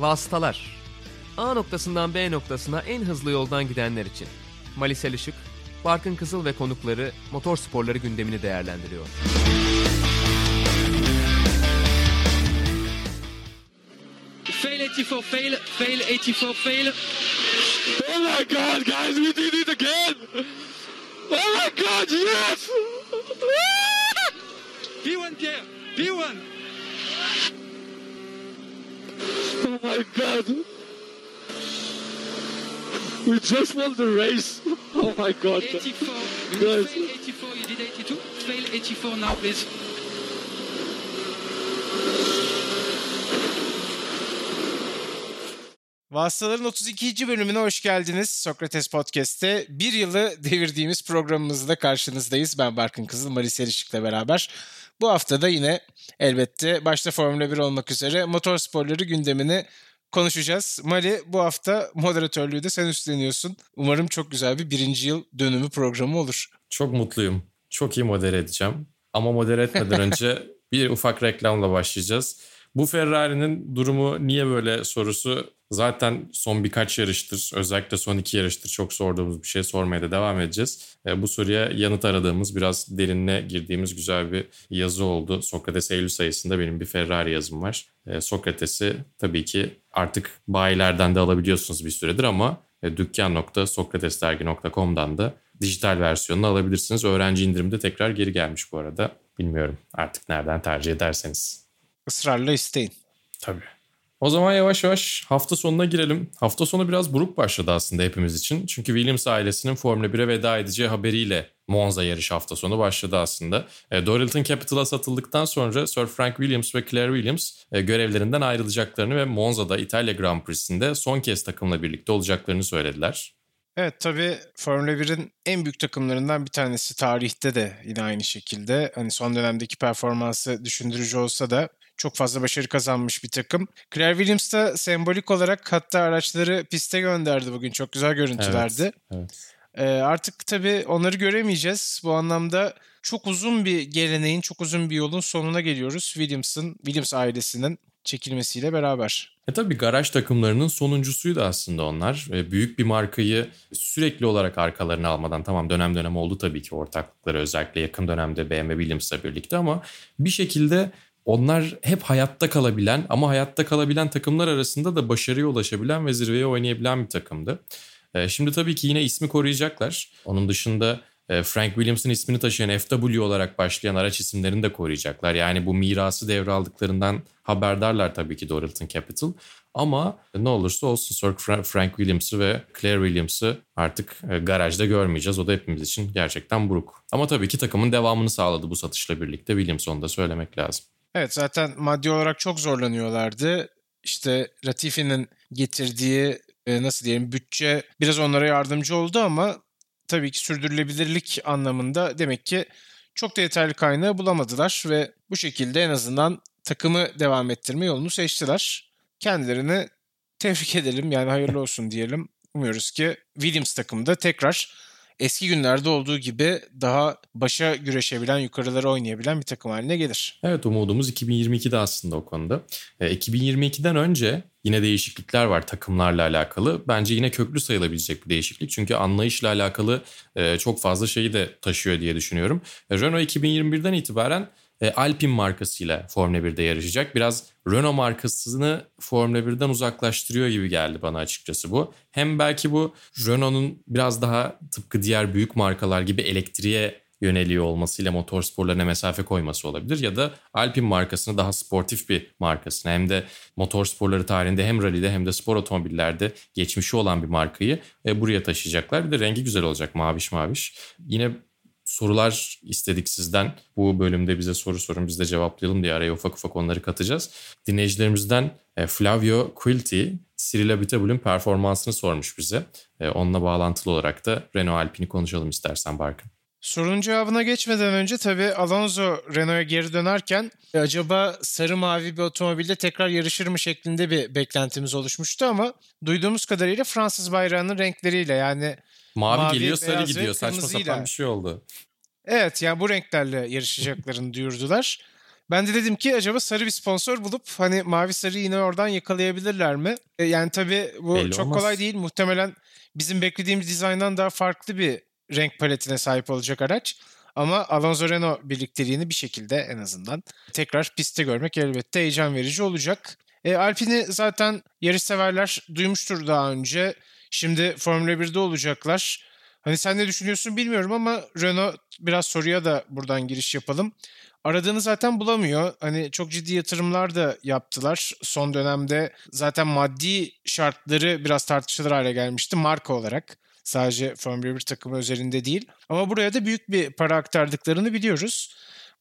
Vasıtalar A noktasından B noktasına en hızlı yoldan gidenler için. Malisel Işık, Barkın Kızıl ve konukları motor sporları gündemini değerlendiriyor. Fail 84, fail, fail 84, fail. Oh my god, guys, we did it again! Oh my god, yes! P1 Pierre, P1. Oh my god! We just won the race! Oh my god! 84. You fail 84, you did 82. Fail 84 now, please. Vasıtaların 32. bölümüne hoş geldiniz. Sokrates Podcast'te bir yılı devirdiğimiz programımızda karşınızdayız. Ben Barkın Kızıl, Maris Erişik'le beraber. Bu hafta da yine elbette başta Formula 1 olmak üzere motor sporları gündemini konuşacağız. Mali bu hafta moderatörlüğü de sen üstleniyorsun. Umarım çok güzel bir birinci yıl dönümü programı olur. Çok mutluyum. Çok iyi modere edeceğim. Ama modere etmeden önce bir ufak reklamla başlayacağız. Bu Ferrari'nin durumu niye böyle sorusu zaten son birkaç yarıştır, özellikle son iki yarıştır çok sorduğumuz bir şey sormaya da devam edeceğiz. E, bu soruya yanıt aradığımız, biraz derinine girdiğimiz güzel bir yazı oldu. Sokrates Eylül sayısında benim bir Ferrari yazım var. E, Sokrates'i tabii ki artık bayilerden de alabiliyorsunuz bir süredir ama e, dükkan.sokratesdergi.com'dan da dijital versiyonunu alabilirsiniz. Öğrenci indirimi de tekrar geri gelmiş bu arada. Bilmiyorum artık nereden tercih ederseniz. Israrla isteyin. Tabii. O zaman yavaş yavaş hafta sonuna girelim. Hafta sonu biraz buruk başladı aslında hepimiz için. Çünkü Williams ailesinin Formula 1'e veda edeceği haberiyle Monza yarış hafta sonu başladı aslında. E, Dorilton Capital'a satıldıktan sonra Sir Frank Williams ve Claire Williams e, görevlerinden ayrılacaklarını ve Monza'da İtalya Grand Prix'sinde son kez takımla birlikte olacaklarını söylediler. Evet tabii Formula 1'in en büyük takımlarından bir tanesi tarihte de yine aynı şekilde. Hani son dönemdeki performansı düşündürücü olsa da çok fazla başarı kazanmış bir takım. Claire Williams da sembolik olarak hatta araçları piste gönderdi bugün. Çok güzel görüntülerdi. Evet, evet. Ee, artık tabii onları göremeyeceğiz. Bu anlamda çok uzun bir geleneğin, çok uzun bir yolun sonuna geliyoruz. Williams'ın, Williams ailesinin çekilmesiyle beraber. E tabii garaj takımlarının sonuncusuydu aslında onlar. E, büyük bir markayı sürekli olarak arkalarına almadan tamam dönem dönem oldu tabii ki ortaklıkları özellikle yakın dönemde BMW Williams'la birlikte ama bir şekilde onlar hep hayatta kalabilen ama hayatta kalabilen takımlar arasında da başarıya ulaşabilen ve zirveye oynayabilen bir takımdı. E, şimdi tabii ki yine ismi koruyacaklar. Onun dışında e, Frank Williams'ın ismini taşıyan FW olarak başlayan araç isimlerini de koruyacaklar. Yani bu mirası devraldıklarından haberdarlar tabii ki Dorilton Capital. Ama ne olursa olsun Sir Frank Williams'ı ve Claire Williams'ı artık e, garajda görmeyeceğiz. O da hepimiz için gerçekten buruk. Ama tabii ki takımın devamını sağladı bu satışla birlikte. Williams onu da söylemek lazım. Evet zaten maddi olarak çok zorlanıyorlardı. İşte Latifi'nin getirdiği e, nasıl diyelim bütçe biraz onlara yardımcı oldu ama tabii ki sürdürülebilirlik anlamında demek ki çok da yeterli kaynağı bulamadılar ve bu şekilde en azından takımı devam ettirme yolunu seçtiler. Kendilerini tebrik edelim yani hayırlı olsun diyelim. Umuyoruz ki Williams takımda tekrar eski günlerde olduğu gibi daha başa güreşebilen, yukarılara oynayabilen bir takım haline gelir. Evet umudumuz 2022'de aslında o konuda. E, 2022'den önce yine değişiklikler var takımlarla alakalı. Bence yine köklü sayılabilecek bir değişiklik. Çünkü anlayışla alakalı e, çok fazla şeyi de taşıyor diye düşünüyorum. E, Renault 2021'den itibaren e, Alpine markasıyla Formula 1'de yarışacak. Biraz Renault markasını Formula 1'den uzaklaştırıyor gibi geldi bana açıkçası bu. Hem belki bu Renault'un biraz daha tıpkı diğer büyük markalar gibi elektriğe yöneliyor olmasıyla motor sporlarına mesafe koyması olabilir. Ya da Alpine markasını daha sportif bir markasına hem de motor sporları tarihinde hem rallide hem de spor otomobillerde geçmişi olan bir markayı e, buraya taşıyacaklar. Bir de rengi güzel olacak maviş maviş. Yine sorular istedik sizden. Bu bölümde bize soru sorun biz de cevaplayalım diye araya ufak ufak onları katacağız. Dinleyicilerimizden e, Flavio Quilty, Cyril Abitabul'ün performansını sormuş bize. E, onunla bağlantılı olarak da Renault Alpine'i konuşalım istersen Barkın. Sorunun cevabına geçmeden önce tabii Alonso Renault'a geri dönerken e, acaba sarı mavi bir otomobilde tekrar yarışır mı şeklinde bir beklentimiz oluşmuştu ama duyduğumuz kadarıyla Fransız bayrağının renkleriyle yani Mavi, Mavi, geliyor sarı gidiyor. Saçma sapan bir şey oldu. Evet yani bu renklerle yarışacaklarını duyurdular. Ben de dedim ki acaba sarı bir sponsor bulup hani mavi sarı yine oradan yakalayabilirler mi? E, yani tabii bu Belli çok olmaz. kolay değil. Muhtemelen bizim beklediğimiz dizayndan daha farklı bir renk paletine sahip olacak araç. Ama Alonso Renault birlikteliğini bir şekilde en azından tekrar pistte görmek elbette heyecan verici olacak. E, Alpine'i zaten yarış severler duymuştur daha önce. Şimdi Formula 1'de olacaklar. Hani sen ne düşünüyorsun bilmiyorum ama Renault biraz soruya da buradan giriş yapalım. Aradığını zaten bulamıyor. Hani çok ciddi yatırımlar da yaptılar. Son dönemde zaten maddi şartları biraz tartışılır hale gelmişti marka olarak. Sadece Formula 1 takımı özelinde değil. Ama buraya da büyük bir para aktardıklarını biliyoruz.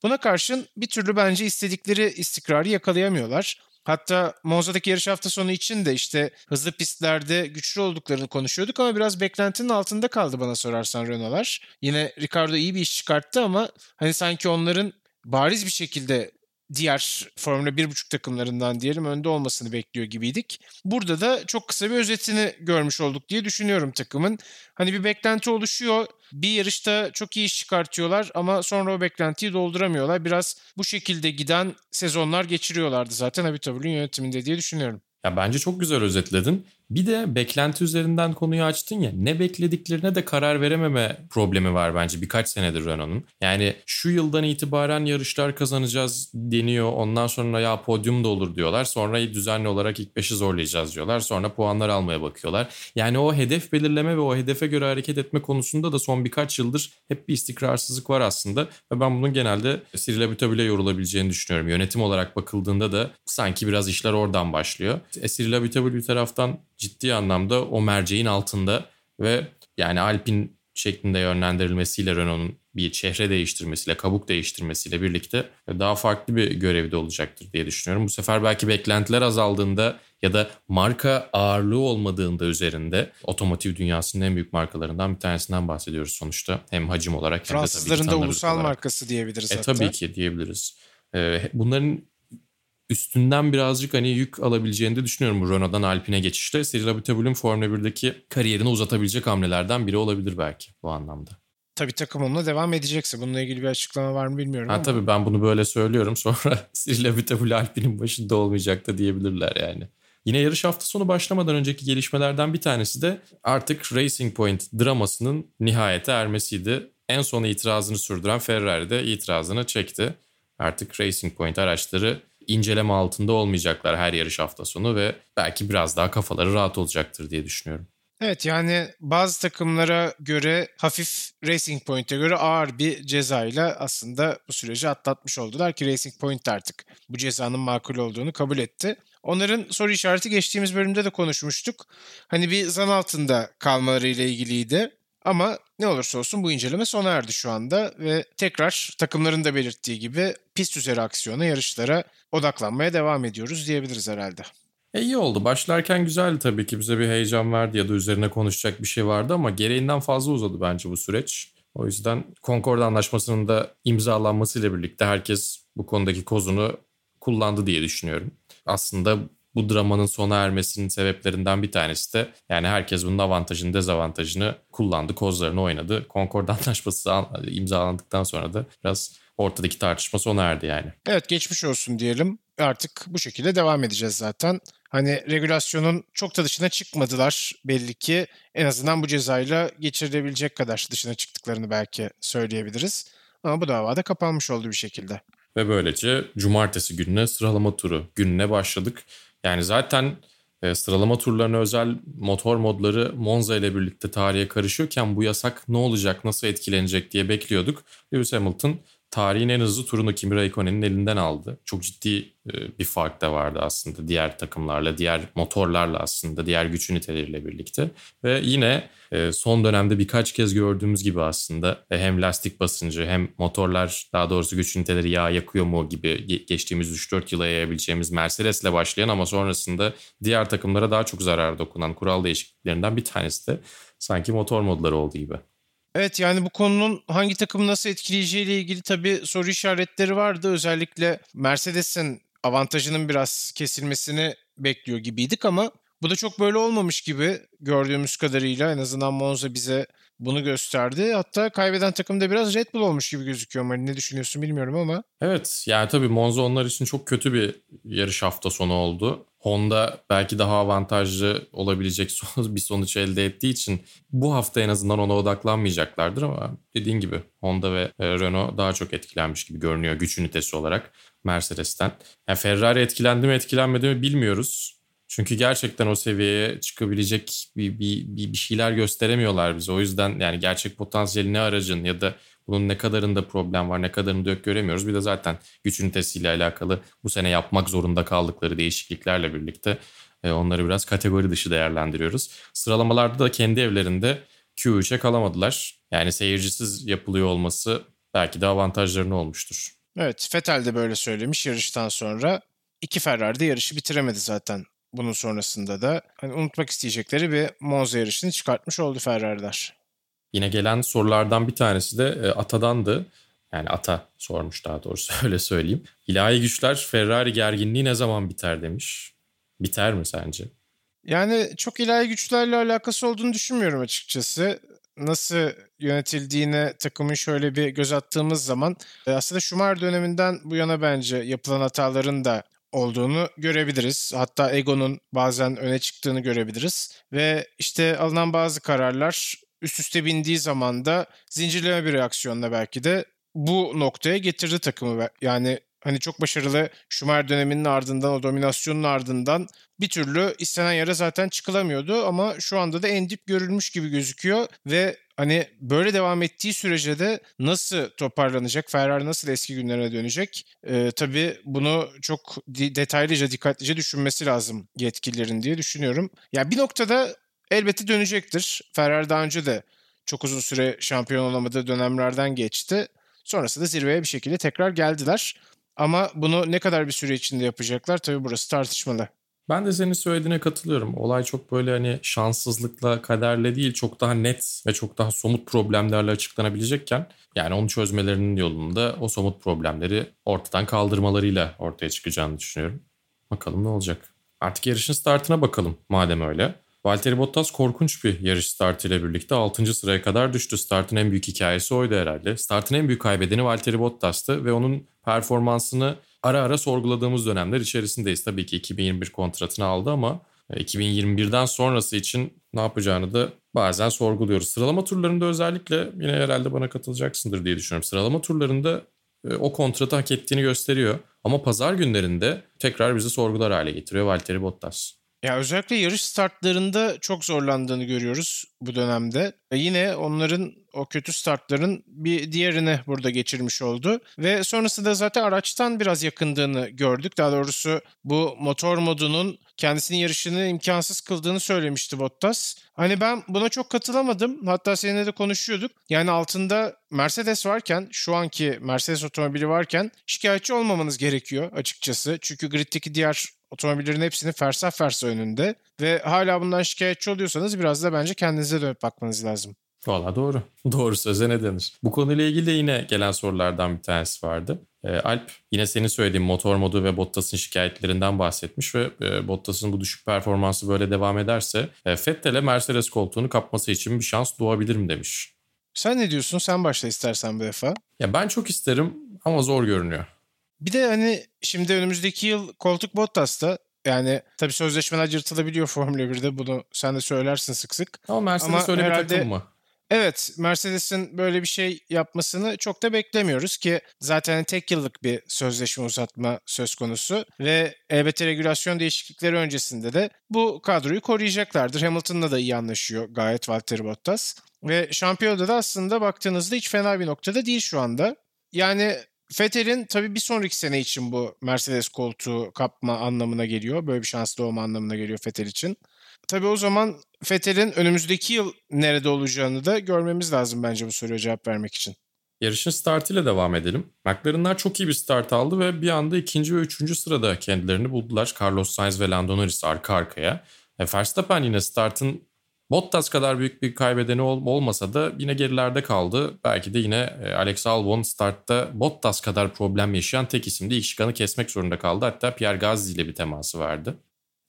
Buna karşın bir türlü bence istedikleri istikrarı yakalayamıyorlar. Hatta Monza'daki yarış hafta sonu için de işte hızlı pistlerde güçlü olduklarını konuşuyorduk ama biraz beklentinin altında kaldı bana sorarsan Renault'lar. Yine Ricardo iyi bir iş çıkarttı ama hani sanki onların bariz bir şekilde diğer Formula 1.5 takımlarından diyelim önde olmasını bekliyor gibiydik. Burada da çok kısa bir özetini görmüş olduk diye düşünüyorum takımın. Hani bir beklenti oluşuyor. Bir yarışta çok iyi iş çıkartıyorlar ama sonra o beklentiyi dolduramıyorlar. Biraz bu şekilde giden sezonlar geçiriyorlardı zaten Habitable'ın yönetiminde diye düşünüyorum. Ya bence çok güzel özetledin. Bir de beklenti üzerinden konuyu açtın ya ne beklediklerine de karar verememe problemi var bence birkaç senedir Renault'un. Yani şu yıldan itibaren yarışlar kazanacağız deniyor. Ondan sonra ya podyum da olur diyorlar. Sonra düzenli olarak ilk beşi zorlayacağız diyorlar. Sonra puanlar almaya bakıyorlar. Yani o hedef belirleme ve o hedefe göre hareket etme konusunda da son birkaç yıldır hep bir istikrarsızlık var aslında. Ve ben bunun genelde Cyril Abiteboul'e yorulabileceğini düşünüyorum. Yönetim olarak bakıldığında da sanki biraz işler oradan başlıyor. E, Cyril Abiteboul bir taraftan ciddi anlamda o merceğin altında ve yani Alpin şeklinde yönlendirilmesiyle Renault'un bir çehre değiştirmesiyle, kabuk değiştirmesiyle birlikte daha farklı bir görevde olacaktır diye düşünüyorum. Bu sefer belki beklentiler azaldığında ya da marka ağırlığı olmadığında üzerinde otomotiv dünyasının en büyük markalarından bir tanesinden bahsediyoruz sonuçta. Hem hacim olarak hem de tabii ki Fransızların da ulusal olarak. markası diyebiliriz E hatta. tabii ki diyebiliriz. E, bunların üstünden birazcık hani yük alabileceğini de düşünüyorum bu Renault'dan Alpine geçişte. Cyril Abiteboul'ün Formula 1'deki kariyerini uzatabilecek hamlelerden biri olabilir belki bu anlamda. Tabii takım onunla devam edecekse. Bununla ilgili bir açıklama var mı bilmiyorum Ha ama. tabii ben bunu böyle söylüyorum sonra Cyril Abiteboul Alpine'in başında olmayacak da diyebilirler yani. Yine yarış hafta sonu başlamadan önceki gelişmelerden bir tanesi de artık Racing Point dramasının nihayete ermesiydi. En son itirazını sürdüren Ferrari de itirazını çekti. Artık Racing Point araçları inceleme altında olmayacaklar her yarış hafta sonu ve belki biraz daha kafaları rahat olacaktır diye düşünüyorum. Evet yani bazı takımlara göre hafif Racing Point'e göre ağır bir cezayla aslında bu süreci atlatmış oldular ki Racing Point artık bu cezanın makul olduğunu kabul etti. Onların soru işareti geçtiğimiz bölümde de konuşmuştuk. Hani bir zan altında kalmaları ile ilgiliydi. Ama ne olursa olsun bu inceleme sona erdi şu anda ve tekrar takımların da belirttiği gibi pist üzeri aksiyona, yarışlara odaklanmaya devam ediyoruz diyebiliriz herhalde. E iyi oldu. Başlarken güzeldi tabii ki. Bize bir heyecan verdi ya da üzerine konuşacak bir şey vardı ama gereğinden fazla uzadı bence bu süreç. O yüzden Concord Anlaşması'nın da imzalanmasıyla birlikte herkes bu konudaki kozunu kullandı diye düşünüyorum. Aslında bu dramanın sona ermesinin sebeplerinden bir tanesi de yani herkes bunun avantajını dezavantajını kullandı, kozlarını oynadı. Concord Anlaşması an- imzalandıktan sonra da biraz ortadaki tartışma sona erdi yani. Evet geçmiş olsun diyelim. Artık bu şekilde devam edeceğiz zaten. Hani regülasyonun çok da dışına çıkmadılar belli ki. En azından bu cezayla geçirilebilecek kadar dışına çıktıklarını belki söyleyebiliriz. Ama bu davada kapanmış oldu bir şekilde. Ve böylece cumartesi gününe sıralama turu gününe başladık. Yani zaten e, sıralama turlarına özel motor modları Monza ile birlikte tarihe karışıyorken bu yasak ne olacak, nasıl etkilenecek diye bekliyorduk. Lewis Hamilton tarihin en hızlı turunu Kimi Raikkonen'in elinden aldı. Çok ciddi e, bir fark da vardı aslında diğer takımlarla, diğer motorlarla aslında, diğer güç üniteleriyle birlikte. Ve yine e, son dönemde birkaç kez gördüğümüz gibi aslında e, hem lastik basıncı hem motorlar daha doğrusu güç üniteleri yağ yakıyor mu gibi ge- geçtiğimiz 3-4 yıla yayabileceğimiz Mercedes'le başlayan ama sonrasında diğer takımlara daha çok zarar dokunan kural değişikliklerinden bir tanesi de sanki motor modları olduğu gibi. Evet yani bu konunun hangi takımı nasıl etkileyeceğiyle ilgili tabii soru işaretleri vardı. Özellikle Mercedes'in avantajının biraz kesilmesini bekliyor gibiydik ama bu da çok böyle olmamış gibi gördüğümüz kadarıyla en azından Monza bize bunu gösterdi. Hatta kaybeden takım da biraz Red Bull olmuş gibi gözüküyor. Mari ne düşünüyorsun bilmiyorum ama. Evet yani tabii Monza onlar için çok kötü bir yarış hafta sonu oldu. Honda belki daha avantajlı olabilecek bir sonuç elde ettiği için bu hafta en azından ona odaklanmayacaklardır ama dediğin gibi Honda ve e, Renault daha çok etkilenmiş gibi görünüyor güç ünitesi olarak Mercedes'ten. Yani Ferrari etkilendi mi etkilenmedi mi bilmiyoruz. Çünkü gerçekten o seviyeye çıkabilecek bir, bir, bir, şeyler gösteremiyorlar bize. O yüzden yani gerçek potansiyeli ne aracın ya da bunun ne kadarında problem var ne kadarında yok göremiyoruz. Bir de zaten güç ünitesiyle alakalı bu sene yapmak zorunda kaldıkları değişikliklerle birlikte e, onları biraz kategori dışı değerlendiriyoruz. Sıralamalarda da kendi evlerinde Q3'e kalamadılar. Yani seyircisiz yapılıyor olması belki de avantajlarını olmuştur. Evet Vettel de böyle söylemiş yarıştan sonra. İki Ferrari de yarışı bitiremedi zaten bunun sonrasında da hani unutmak isteyecekleri bir Monza yarışını çıkartmış oldu Ferrari'ler. Yine gelen sorulardan bir tanesi de e, Ata'dandı. Yani Ata sormuş daha doğrusu öyle söyleyeyim. İlahi güçler Ferrari gerginliği ne zaman biter demiş. Biter mi sence? Yani çok ilahi güçlerle alakası olduğunu düşünmüyorum açıkçası. Nasıl yönetildiğine takımın şöyle bir göz attığımız zaman e, aslında Schumacher döneminden bu yana bence yapılan hataların da olduğunu görebiliriz. Hatta Ego'nun bazen öne çıktığını görebiliriz. Ve işte alınan bazı kararlar üst üste bindiği zaman da zincirleme bir reaksiyonla belki de bu noktaya getirdi takımı. Yani hani çok başarılı Schumacher döneminin ardından o dominasyonun ardından bir türlü istenen yere zaten çıkılamıyordu ama şu anda da en dip görülmüş gibi gözüküyor ve hani böyle devam ettiği sürece de nasıl toparlanacak? Ferrari nasıl eski günlerine dönecek? Ee, tabii bunu çok detaylıca, dikkatlice düşünmesi lazım yetkililerin diye düşünüyorum. Ya yani bir noktada elbette dönecektir. Ferrari daha önce de çok uzun süre şampiyon olamadığı dönemlerden geçti. Sonrasında zirveye bir şekilde tekrar geldiler. Ama bunu ne kadar bir süre içinde yapacaklar tabii burası tartışmalı. Ben de senin söylediğine katılıyorum. Olay çok böyle hani şanssızlıkla, kaderle değil çok daha net ve çok daha somut problemlerle açıklanabilecekken yani onu çözmelerinin yolunda o somut problemleri ortadan kaldırmalarıyla ortaya çıkacağını düşünüyorum. Bakalım ne olacak. Artık yarışın startına bakalım madem öyle. Valtteri Bottas korkunç bir yarış startıyla birlikte 6. sıraya kadar düştü. Startın en büyük hikayesi oydu herhalde. Startın en büyük kaybedeni Valtteri Bottas'tı ve onun performansını ara ara sorguladığımız dönemler içerisindeyiz. Tabii ki 2021 kontratını aldı ama 2021'den sonrası için ne yapacağını da bazen sorguluyoruz. Sıralama turlarında özellikle yine herhalde bana katılacaksındır diye düşünüyorum. Sıralama turlarında e, o kontratı hak ettiğini gösteriyor. Ama pazar günlerinde tekrar bizi sorgular hale getiriyor Valtteri Bottas. Ya özellikle yarış startlarında çok zorlandığını görüyoruz bu dönemde. Yine onların o kötü startların bir diğerini burada geçirmiş oldu. Ve sonrasında zaten araçtan biraz yakındığını gördük. Daha doğrusu bu motor modunun kendisinin yarışını imkansız kıldığını söylemişti Bottas. Hani ben buna çok katılamadım. Hatta seninle de konuşuyorduk. Yani altında Mercedes varken, şu anki Mercedes otomobili varken şikayetçi olmamanız gerekiyor açıkçası. Çünkü griddeki diğer otomobillerin hepsinin fersah fersah önünde ve hala bundan şikayetçi oluyorsanız biraz da bence kendinize dönüp bakmanız lazım. Valla doğru. Doğru söze ne denir? Bu konuyla ilgili de yine gelen sorulardan bir tanesi vardı. E, Alp yine senin söylediğin motor modu ve Bottas'ın şikayetlerinden bahsetmiş ve e, Bottas'ın bu düşük performansı böyle devam ederse e, Vettel'e Mercedes koltuğunu kapması için bir şans doğabilir mi demiş. Sen ne diyorsun? Sen başla istersen bu defa. Ya ben çok isterim ama zor görünüyor. Bir de hani şimdi önümüzdeki yıl koltuk Bottas'ta yani tabii sözleşmeler yırtılabiliyor Formula 1'de bunu sen de söylersin sık sık. Ama Mercedes Ama öyle herhalde, bir takım mı? Evet Mercedes'in böyle bir şey yapmasını çok da beklemiyoruz ki zaten tek yıllık bir sözleşme uzatma söz konusu ve elbette regülasyon değişiklikleri öncesinde de bu kadroyu koruyacaklardır. Hamilton'la da iyi anlaşıyor gayet Valtteri Bottas ve şampiyonada da aslında baktığınızda hiç fena bir noktada değil şu anda. Yani Vettel'in tabii bir sonraki sene için bu Mercedes koltuğu kapma anlamına geliyor. Böyle bir şans doğma anlamına geliyor Vettel için. Tabii o zaman Vettel'in önümüzdeki yıl nerede olacağını da görmemiz lazım bence bu soruya cevap vermek için. Yarışın startıyla devam edelim. McLaren'lar çok iyi bir start aldı ve bir anda ikinci ve üçüncü sırada kendilerini buldular. Carlos Sainz ve Lando Norris arka arkaya. E, Verstappen yine startın Bottas kadar büyük bir kaybedeni ol, olmasa da yine gerilerde kaldı. Belki de yine e, Alex Albon startta Bottas kadar problem yaşayan tek isimdi. İlk şıkanı kesmek zorunda kaldı. Hatta Pierre Gasly ile bir teması vardı.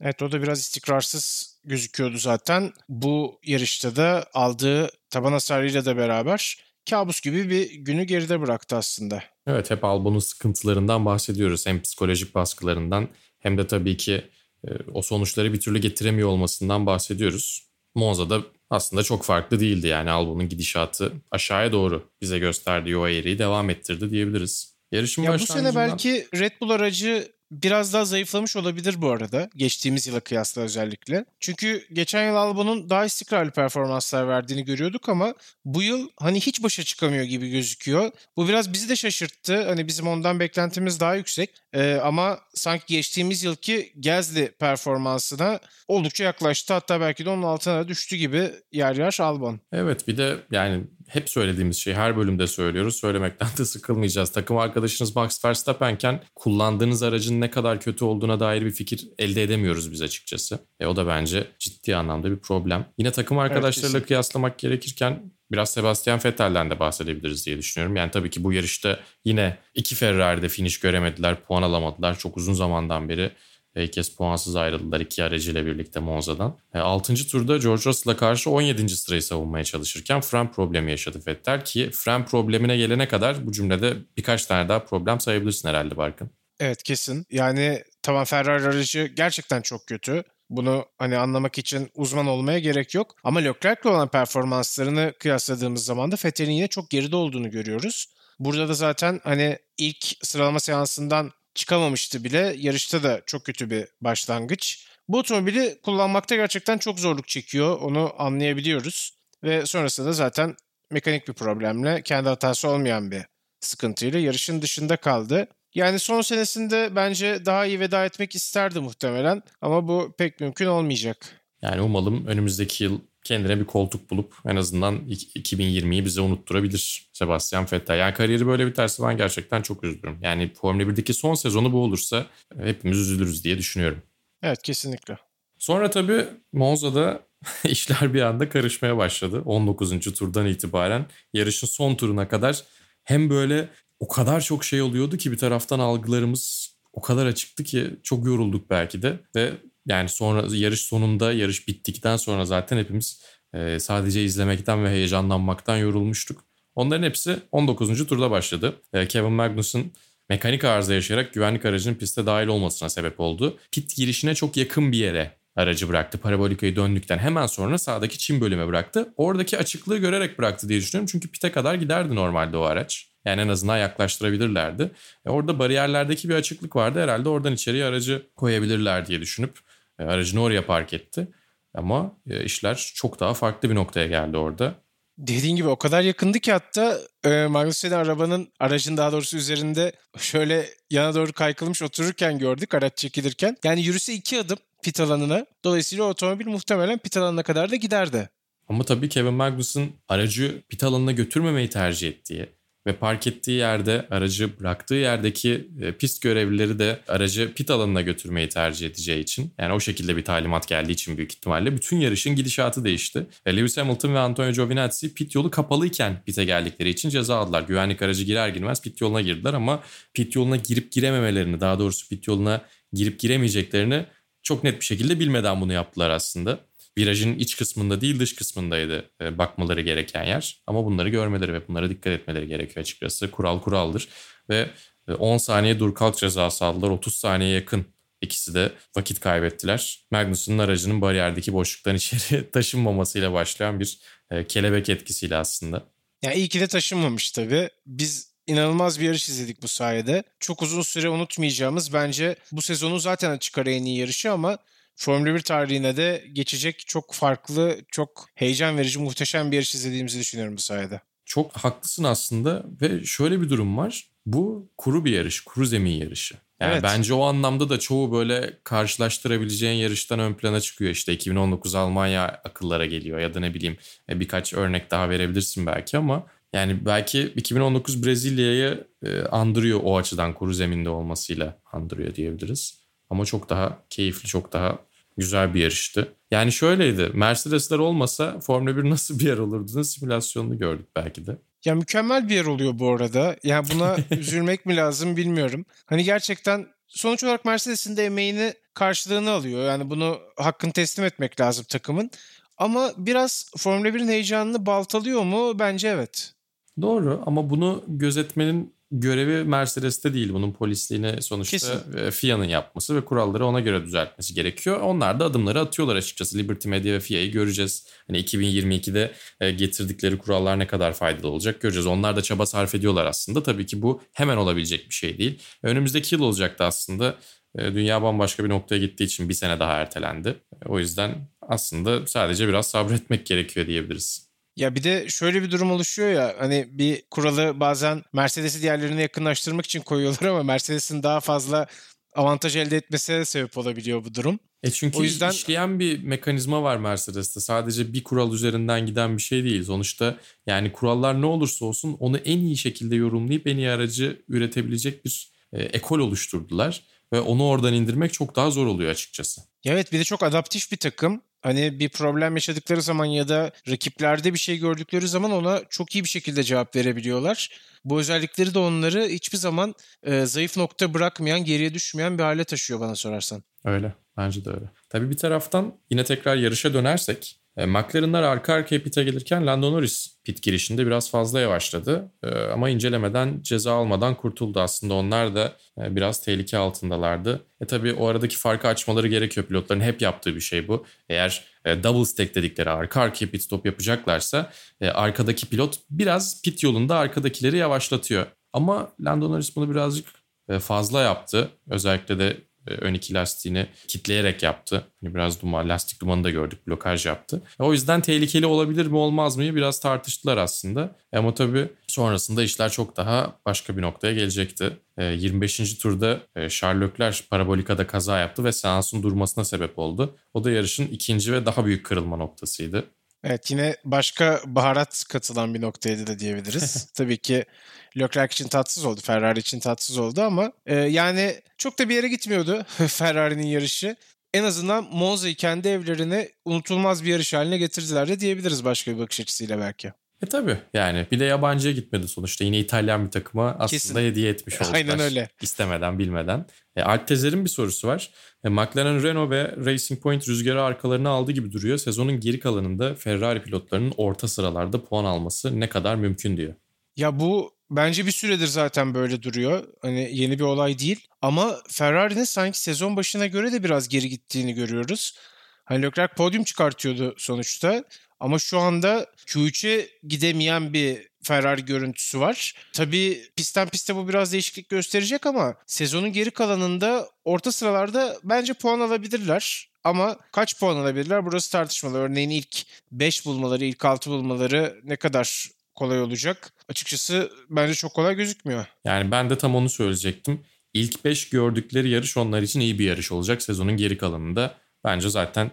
Evet o da biraz istikrarsız gözüküyordu zaten. Bu yarışta da aldığı taban hasarıyla da beraber kabus gibi bir günü geride bıraktı aslında. Evet hep Albon'un sıkıntılarından bahsediyoruz. Hem psikolojik baskılarından hem de tabii ki e, o sonuçları bir türlü getiremiyor olmasından bahsediyoruz. Monza'da aslında çok farklı değildi yani Albon'un gidişatı aşağıya doğru bize gösterdiği o eğriyi devam ettirdi diyebiliriz. Yarışın ya bu sene belki Red Bull aracı biraz daha zayıflamış olabilir bu arada. Geçtiğimiz yıla kıyasla özellikle. Çünkü geçen yıl Albon'un daha istikrarlı performanslar verdiğini görüyorduk ama bu yıl hani hiç başa çıkamıyor gibi gözüküyor. Bu biraz bizi de şaşırttı. Hani bizim ondan beklentimiz daha yüksek. Ee, ama sanki geçtiğimiz yılki Gezli performansına oldukça yaklaştı. Hatta belki de onun altına düştü gibi yer yer Albon. Evet bir de yani hep söylediğimiz şey her bölümde söylüyoruz. Söylemekten de sıkılmayacağız. Takım arkadaşınız Max Verstappen'ken kullandığınız aracın ne kadar kötü olduğuna dair bir fikir elde edemiyoruz biz açıkçası. E, o da bence ciddi anlamda bir problem. Yine takım arkadaşlarıyla evet, kıyaslamak gerekirken biraz Sebastian Vettel'den de bahsedebiliriz diye düşünüyorum. Yani tabii ki bu yarışta yine iki Ferrari'de finish göremediler, puan alamadılar. Çok uzun zamandan beri Kez puansız ayrıldılar iki aracıyla birlikte Monza'dan. 6. E, turda George Russell'a karşı 17. sırayı savunmaya çalışırken fren problemi yaşadı Vettel ki fren problemine gelene kadar bu cümlede birkaç tane daha problem sayabilirsin herhalde Barkın. Evet kesin. Yani tamam Ferrari aracı gerçekten çok kötü. Bunu hani anlamak için uzman olmaya gerek yok. Ama Leclerc'le olan performanslarını kıyasladığımız zaman da Vettel'in yine çok geride olduğunu görüyoruz. Burada da zaten hani ilk sıralama seansından çıkamamıştı bile. Yarışta da çok kötü bir başlangıç. Bu otomobili kullanmakta gerçekten çok zorluk çekiyor. Onu anlayabiliyoruz. Ve sonrasında da zaten mekanik bir problemle kendi hatası olmayan bir sıkıntıyla yarışın dışında kaldı. Yani son senesinde bence daha iyi veda etmek isterdi muhtemelen ama bu pek mümkün olmayacak. Yani umalım önümüzdeki yıl kendine bir koltuk bulup en azından 2020'yi bize unutturabilir Sebastian Vettel. Yani kariyeri böyle biterse ben gerçekten çok üzülürüm. Yani Formula 1'deki son sezonu bu olursa hepimiz üzülürüz diye düşünüyorum. Evet kesinlikle. Sonra tabii Monza'da işler bir anda karışmaya başladı. 19. turdan itibaren yarışın son turuna kadar hem böyle o kadar çok şey oluyordu ki bir taraftan algılarımız o kadar açıktı ki çok yorulduk belki de ve yani sonra yarış sonunda yarış bittikten sonra zaten hepimiz e, sadece izlemekten ve heyecanlanmaktan yorulmuştuk. Onların hepsi 19. turda başladı. E, Kevin Magnussen mekanik arıza yaşayarak güvenlik aracının piste dahil olmasına sebep oldu. Pit girişine çok yakın bir yere aracı bıraktı. Parabolikayı döndükten hemen sonra sağdaki çim bölüme bıraktı. Oradaki açıklığı görerek bıraktı diye düşünüyorum. Çünkü pite kadar giderdi normalde o araç. Yani en azından yaklaştırabilirlerdi. E orada bariyerlerdeki bir açıklık vardı. Herhalde oradan içeriye aracı koyabilirler diye düşünüp aracını oraya park etti. Ama e, işler çok daha farklı bir noktaya geldi orada. Dediğin gibi o kadar yakındı ki hatta e, Magnussen'i arabanın, aracın daha doğrusu üzerinde şöyle yana doğru kaykılmış otururken gördük araç çekilirken. Yani yürüse iki adım pit alanına. Dolayısıyla otomobil muhtemelen pit alanına kadar da giderdi. Ama tabii Kevin Magnussen aracı pit alanına götürmemeyi tercih ettiği, ve park ettiği yerde aracı bıraktığı yerdeki e, pist görevlileri de aracı pit alanına götürmeyi tercih edeceği için yani o şekilde bir talimat geldiği için büyük ihtimalle bütün yarışın gidişatı değişti. Ve Lewis Hamilton ve Antonio Giovinazzi pit yolu kapalıyken pite geldikleri için ceza aldılar. Güvenlik aracı girer girmez pit yoluna girdiler ama pit yoluna girip girememelerini daha doğrusu pit yoluna girip giremeyeceklerini çok net bir şekilde bilmeden bunu yaptılar aslında virajın iç kısmında değil dış kısmındaydı e, bakmaları gereken yer. Ama bunları görmeleri ve bunlara dikkat etmeleri gerekiyor açıkçası. Kural kuraldır ve 10 e, saniye dur kalk cezası aldılar. 30 saniye yakın ikisi de vakit kaybettiler. Magnus'un aracının bariyerdeki boşluktan içeri taşınmamasıyla başlayan bir e, kelebek etkisiyle aslında. Ya iyi ki de taşınmamış tabii. Biz inanılmaz bir yarış izledik bu sayede. Çok uzun süre unutmayacağımız bence bu sezonu zaten açık ara en iyi yarışı ama Formula 1 tarihine de geçecek çok farklı, çok heyecan verici, muhteşem bir yarış izlediğimizi düşünüyorum bu sayede. Çok haklısın aslında ve şöyle bir durum var. Bu kuru bir yarış, kuru zemin yarışı. Yani evet. bence o anlamda da çoğu böyle karşılaştırabileceğin yarıştan ön plana çıkıyor. İşte 2019 Almanya akıllara geliyor ya da ne bileyim e, birkaç örnek daha verebilirsin belki ama yani belki 2019 Brezilya'yı e, andırıyor o açıdan kuru zeminde olmasıyla andırıyor diyebiliriz. Ama çok daha keyifli, çok daha güzel bir yarıştı. Yani şöyleydi. Mercedesler olmasa Formula 1 nasıl bir yer olurdu? simülasyonunu gördük belki de. Ya mükemmel bir yer oluyor bu arada. Yani buna üzülmek mi lazım bilmiyorum. Hani gerçekten sonuç olarak Mercedes'in de emeğini karşılığını alıyor. Yani bunu hakkını teslim etmek lazım takımın. Ama biraz Formula 1'in heyecanını baltalıyor mu? Bence evet. Doğru ama bunu gözetmenin görevi Mercedes'te değil. Bunun polisliğini sonuçta Kesin. e, FIA'nın yapması ve kuralları ona göre düzeltmesi gerekiyor. Onlar da adımları atıyorlar açıkçası. Liberty Media ve FIA'yı göreceğiz. Hani 2022'de e, getirdikleri kurallar ne kadar faydalı olacak göreceğiz. Onlar da çaba sarf ediyorlar aslında. Tabii ki bu hemen olabilecek bir şey değil. Önümüzdeki yıl olacaktı aslında. E, Dünya bambaşka bir noktaya gittiği için bir sene daha ertelendi. E, O yüzden aslında sadece biraz sabretmek gerekiyor diyebiliriz. Ya bir de şöyle bir durum oluşuyor ya hani bir kuralı bazen Mercedes'i diğerlerine yakınlaştırmak için koyuyorlar ama Mercedes'in daha fazla avantaj elde etmesine sebep olabiliyor bu durum. E çünkü O yüzden- işleyen bir mekanizma var Mercedes'te. Sadece bir kural üzerinden giden bir şey değil. Sonuçta yani kurallar ne olursa olsun onu en iyi şekilde yorumlayıp en iyi aracı üretebilecek bir e, ekol oluşturdular. Ve onu oradan indirmek çok daha zor oluyor açıkçası. Evet bir de çok adaptif bir takım. Hani bir problem yaşadıkları zaman ya da rakiplerde bir şey gördükleri zaman ona çok iyi bir şekilde cevap verebiliyorlar. Bu özellikleri de onları hiçbir zaman e, zayıf nokta bırakmayan, geriye düşmeyen bir hale taşıyor bana sorarsan. Öyle. Bence de öyle. Tabii bir taraftan yine tekrar yarışa dönersek e, McLaren'lar arka arkaya pit'e gelirken Lando Norris pit girişinde biraz fazla yavaşladı. E, ama incelemeden ceza almadan kurtuldu. Aslında onlar da e, biraz tehlike altındalardı. E tabii o aradaki farkı açmaları gerekiyor. Pilotların hep yaptığı bir şey bu. Eğer e, double stack dedikleri arka arkaya pit stop yapacaklarsa arkadaki pilot biraz pit yolunda arkadakileri yavaşlatıyor. Ama Lando Norris bunu birazcık fazla yaptı. Özellikle de ön iki lastiğini kitleyerek yaptı. Hani biraz duman, lastik dumanı da gördük, blokaj yaptı. E, O yüzden tehlikeli olabilir mi olmaz mı biraz tartıştılar aslında. E, Ama tabii sonrasında işler çok daha başka bir noktaya gelecekti. E, 25. turda e, Charles parabolikada kaza yaptı ve seansın durmasına sebep oldu. O da yarışın ikinci ve daha büyük kırılma noktasıydı. Evet yine başka baharat katılan bir noktaydı da diyebiliriz. Tabii ki Leclerc için tatsız oldu, Ferrari için tatsız oldu ama e, yani çok da bir yere gitmiyordu Ferrari'nin yarışı. En azından Monza'yı kendi evlerine unutulmaz bir yarış haline getirdiler de diyebiliriz başka bir bakış açısıyla belki. E tabii yani bir de yabancıya gitmedi sonuçta. Yine İtalyan bir takıma aslında Kesin. hediye etmiş oldular. Aynen öyle. İstemeden bilmeden. E, Alttezer'in bir sorusu var. E, McLaren, Renault ve Racing Point rüzgarı arkalarına aldı gibi duruyor. Sezonun geri kalanında Ferrari pilotlarının orta sıralarda puan alması ne kadar mümkün diyor. Ya bu bence bir süredir zaten böyle duruyor. Hani yeni bir olay değil. Ama Ferrari'nin sanki sezon başına göre de biraz geri gittiğini görüyoruz. Hani Leclerc podyum çıkartıyordu sonuçta. Ama şu anda Q3'e gidemeyen bir Ferrari görüntüsü var. Tabii pistten piste bu biraz değişiklik gösterecek ama sezonun geri kalanında orta sıralarda bence puan alabilirler. Ama kaç puan alabilirler burası tartışmalı. Örneğin ilk 5 bulmaları, ilk 6 bulmaları ne kadar kolay olacak? Açıkçası bence çok kolay gözükmüyor. Yani ben de tam onu söyleyecektim. İlk 5 gördükleri yarış onlar için iyi bir yarış olacak sezonun geri kalanında. Bence zaten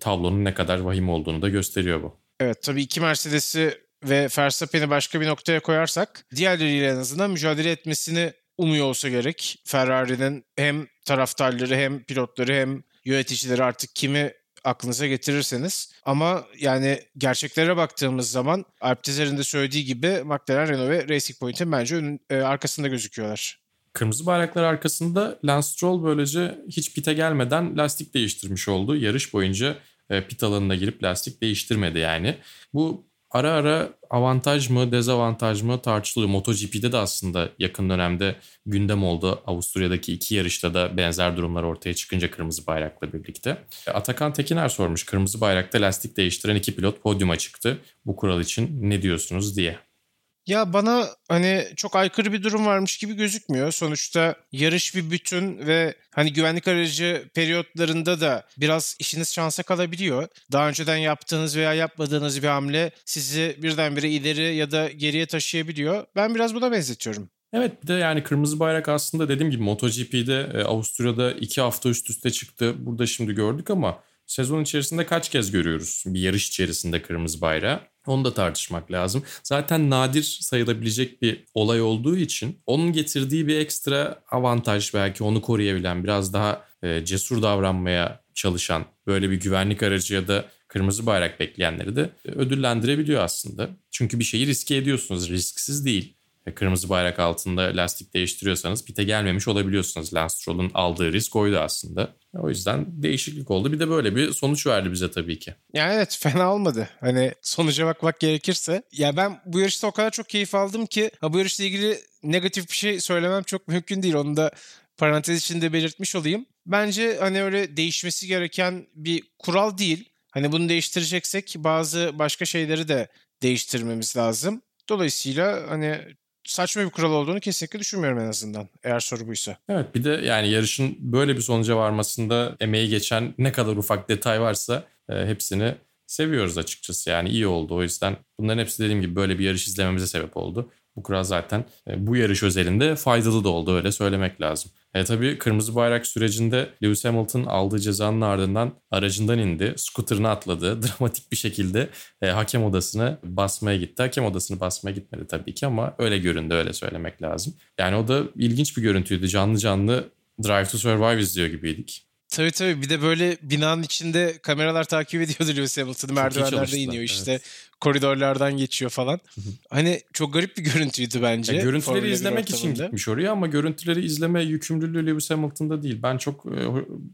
tablonun ne kadar vahim olduğunu da gösteriyor bu. Evet tabii iki Mercedes'i ve Verstappen'i başka bir noktaya koyarsak diğerleriyle en azından mücadele etmesini umuyor olsa gerek. Ferrari'nin hem taraftarları hem pilotları hem yöneticileri artık kimi aklınıza getirirseniz. Ama yani gerçeklere baktığımız zaman Alp de söylediği gibi McLaren, Renault ve Racing Point'in bence önün, e, arkasında gözüküyorlar. Kırmızı bayraklar arkasında Lance Stroll böylece hiç pite gelmeden lastik değiştirmiş oldu. Yarış boyunca e, pit alanına girip lastik değiştirmedi yani. Bu ara ara avantaj mı dezavantaj mı tartışılıyor. MotoGP'de de aslında yakın dönemde gündem oldu. Avusturya'daki iki yarışta da benzer durumlar ortaya çıkınca kırmızı bayrakla birlikte. Atakan Tekiner sormuş kırmızı bayrakta lastik değiştiren iki pilot podyuma çıktı. Bu kural için ne diyorsunuz diye. Ya bana hani çok aykırı bir durum varmış gibi gözükmüyor. Sonuçta yarış bir bütün ve hani güvenlik aracı periyotlarında da biraz işiniz şansa kalabiliyor. Daha önceden yaptığınız veya yapmadığınız bir hamle sizi birdenbire ileri ya da geriye taşıyabiliyor. Ben biraz buna benzetiyorum. Evet bir de yani kırmızı bayrak aslında dediğim gibi MotoGP'de e, Avusturya'da iki hafta üst üste çıktı. Burada şimdi gördük ama sezon içerisinde kaç kez görüyoruz bir yarış içerisinde kırmızı bayrağı? Onu da tartışmak lazım. Zaten nadir sayılabilecek bir olay olduğu için onun getirdiği bir ekstra avantaj belki onu koruyabilen biraz daha e, cesur davranmaya çalışan böyle bir güvenlik aracı ya da kırmızı bayrak bekleyenleri de e, ödüllendirebiliyor aslında. Çünkü bir şeyi riske ediyorsunuz risksiz değil. Kırmızı bayrak altında lastik değiştiriyorsanız pite gelmemiş olabiliyorsunuz. Lance Stroll'un aldığı risk oydu aslında. O yüzden değişiklik oldu. Bir de böyle bir sonuç verdi bize tabii ki. Yani evet fena olmadı. Hani sonuca bakmak gerekirse. Ya ben bu yarışta o kadar çok keyif aldım ki ha, bu yarışla ilgili negatif bir şey söylemem çok mümkün değil. Onu da parantez içinde belirtmiş olayım. Bence hani öyle değişmesi gereken bir kural değil. Hani bunu değiştireceksek bazı başka şeyleri de değiştirmemiz lazım. Dolayısıyla hani saçma bir kural olduğunu kesinlikle düşünmüyorum en azından eğer soru buysa. Evet bir de yani yarışın böyle bir sonuca varmasında emeği geçen ne kadar ufak detay varsa e, hepsini seviyoruz açıkçası. Yani iyi oldu o yüzden bunların hepsi dediğim gibi böyle bir yarış izlememize sebep oldu. Bu kural zaten e, bu yarış özelinde faydalı da oldu öyle söylemek lazım. E, tabii kırmızı bayrak sürecinde Lewis Hamilton aldığı cezanın ardından aracından indi. Scooter'ına atladı. Dramatik bir şekilde e, hakem odasına basmaya gitti. Hakem odasını basmaya gitmedi tabii ki ama öyle göründü öyle söylemek lazım. Yani o da ilginç bir görüntüydü. Canlı canlı Drive to Survive izliyor gibiydik. Tabii tabii bir de böyle binanın içinde kameralar takip ediyordu Lewis Hamilton'ı merdivenlerde iniyor işte evet. koridorlardan geçiyor falan. hani çok garip bir görüntüydü bence. Ya, görüntüleri Formula izlemek için gitmiş oraya ama görüntüleri izleme yükümlülüğü Lewis Hamilton'da değil. Ben çok e,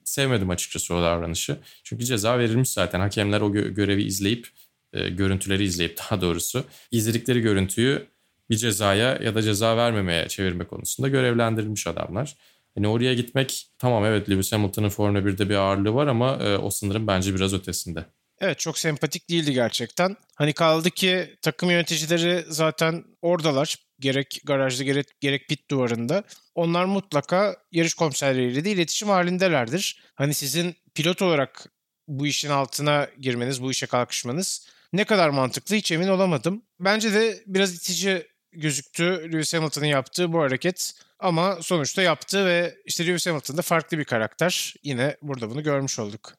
sevmedim açıkçası o davranışı. Çünkü ceza verilmiş zaten. Hakemler o gö- görevi izleyip, e, görüntüleri izleyip daha doğrusu izledikleri görüntüyü bir cezaya ya da ceza vermemeye çevirme konusunda görevlendirilmiş adamlar. Hani oraya gitmek tamam evet Lewis Hamilton'ın Formula 1'de bir ağırlığı var ama e, o sınırın bence biraz ötesinde. Evet çok sempatik değildi gerçekten. Hani kaldı ki takım yöneticileri zaten oradalar. Gerek garajda gerek, gerek pit duvarında. Onlar mutlaka yarış komiserleriyle de iletişim halindelerdir. Hani sizin pilot olarak bu işin altına girmeniz, bu işe kalkışmanız ne kadar mantıklı hiç emin olamadım. Bence de biraz itici gözüktü Lewis Hamilton'ın yaptığı bu hareket. Ama sonuçta yaptı ve işte Lewis Hamilton da farklı bir karakter. Yine burada bunu görmüş olduk.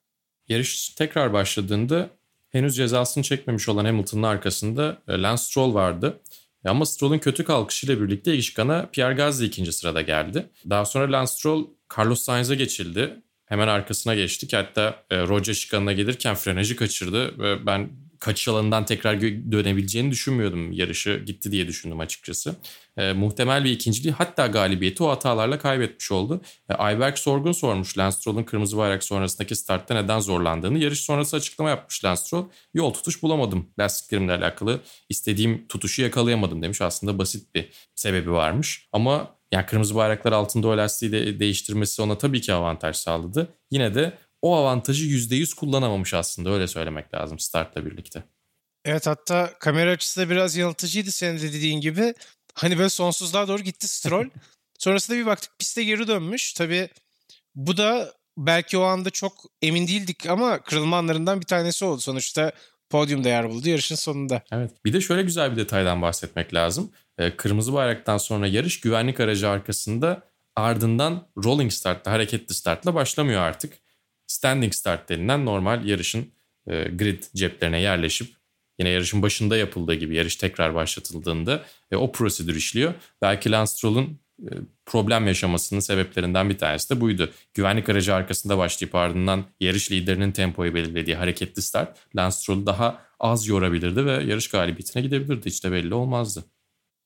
Yarış tekrar başladığında henüz cezasını çekmemiş olan Hamilton'ın arkasında e, Lance Stroll vardı. E, Ama Stroll'un kötü kalkışıyla birlikte ilk Pierre Gasly ikinci sırada geldi. Daha sonra Lance Stroll Carlos Sainz'a geçildi. Hemen arkasına geçtik. Hatta e, Roger şikanına gelirken frenajı kaçırdı ve ben kaçış alanından tekrar dönebileceğini düşünmüyordum. Yarışı gitti diye düşündüm açıkçası. E, muhtemel bir ikinciliği hatta galibiyeti o hatalarla kaybetmiş oldu. E, Ayberk Sorgun sormuş Lance Stroll'un kırmızı bayrak sonrasındaki startta neden zorlandığını. Yarış sonrası açıklama yapmış Lance Stroll. Yol tutuş bulamadım lastiklerimle alakalı. istediğim tutuşu yakalayamadım demiş. Aslında basit bir sebebi varmış. Ama yani kırmızı bayraklar altında o lastiği de değiştirmesi ona tabii ki avantaj sağladı. Yine de o avantajı %100 kullanamamış aslında öyle söylemek lazım startla birlikte. Evet hatta kamera açısı da biraz yanıltıcıydı senin de dediğin gibi. Hani böyle sonsuzluğa doğru gitti Stroll. Sonrasında bir baktık piste geri dönmüş. Tabii bu da belki o anda çok emin değildik ama kırılma anlarından bir tanesi oldu. Sonuçta podyumda yer buldu yarışın sonunda. Evet. Bir de şöyle güzel bir detaydan bahsetmek lazım. Ee, kırmızı bayraktan sonra yarış güvenlik aracı arkasında ardından rolling startla, hareketli startla başlamıyor artık. Standing start denilen normal yarışın e, grid ceplerine yerleşip yine yarışın başında yapıldığı gibi yarış tekrar başlatıldığında e, o prosedür işliyor. Belki Lance Stroll'un e, problem yaşamasının sebeplerinden bir tanesi de buydu. Güvenlik aracı arkasında başlayıp ardından yarış liderinin tempoyu belirlediği hareketli start Lance Stroll'u daha az yorabilirdi ve yarış galibiyetine gidebilirdi. Hiç de belli olmazdı.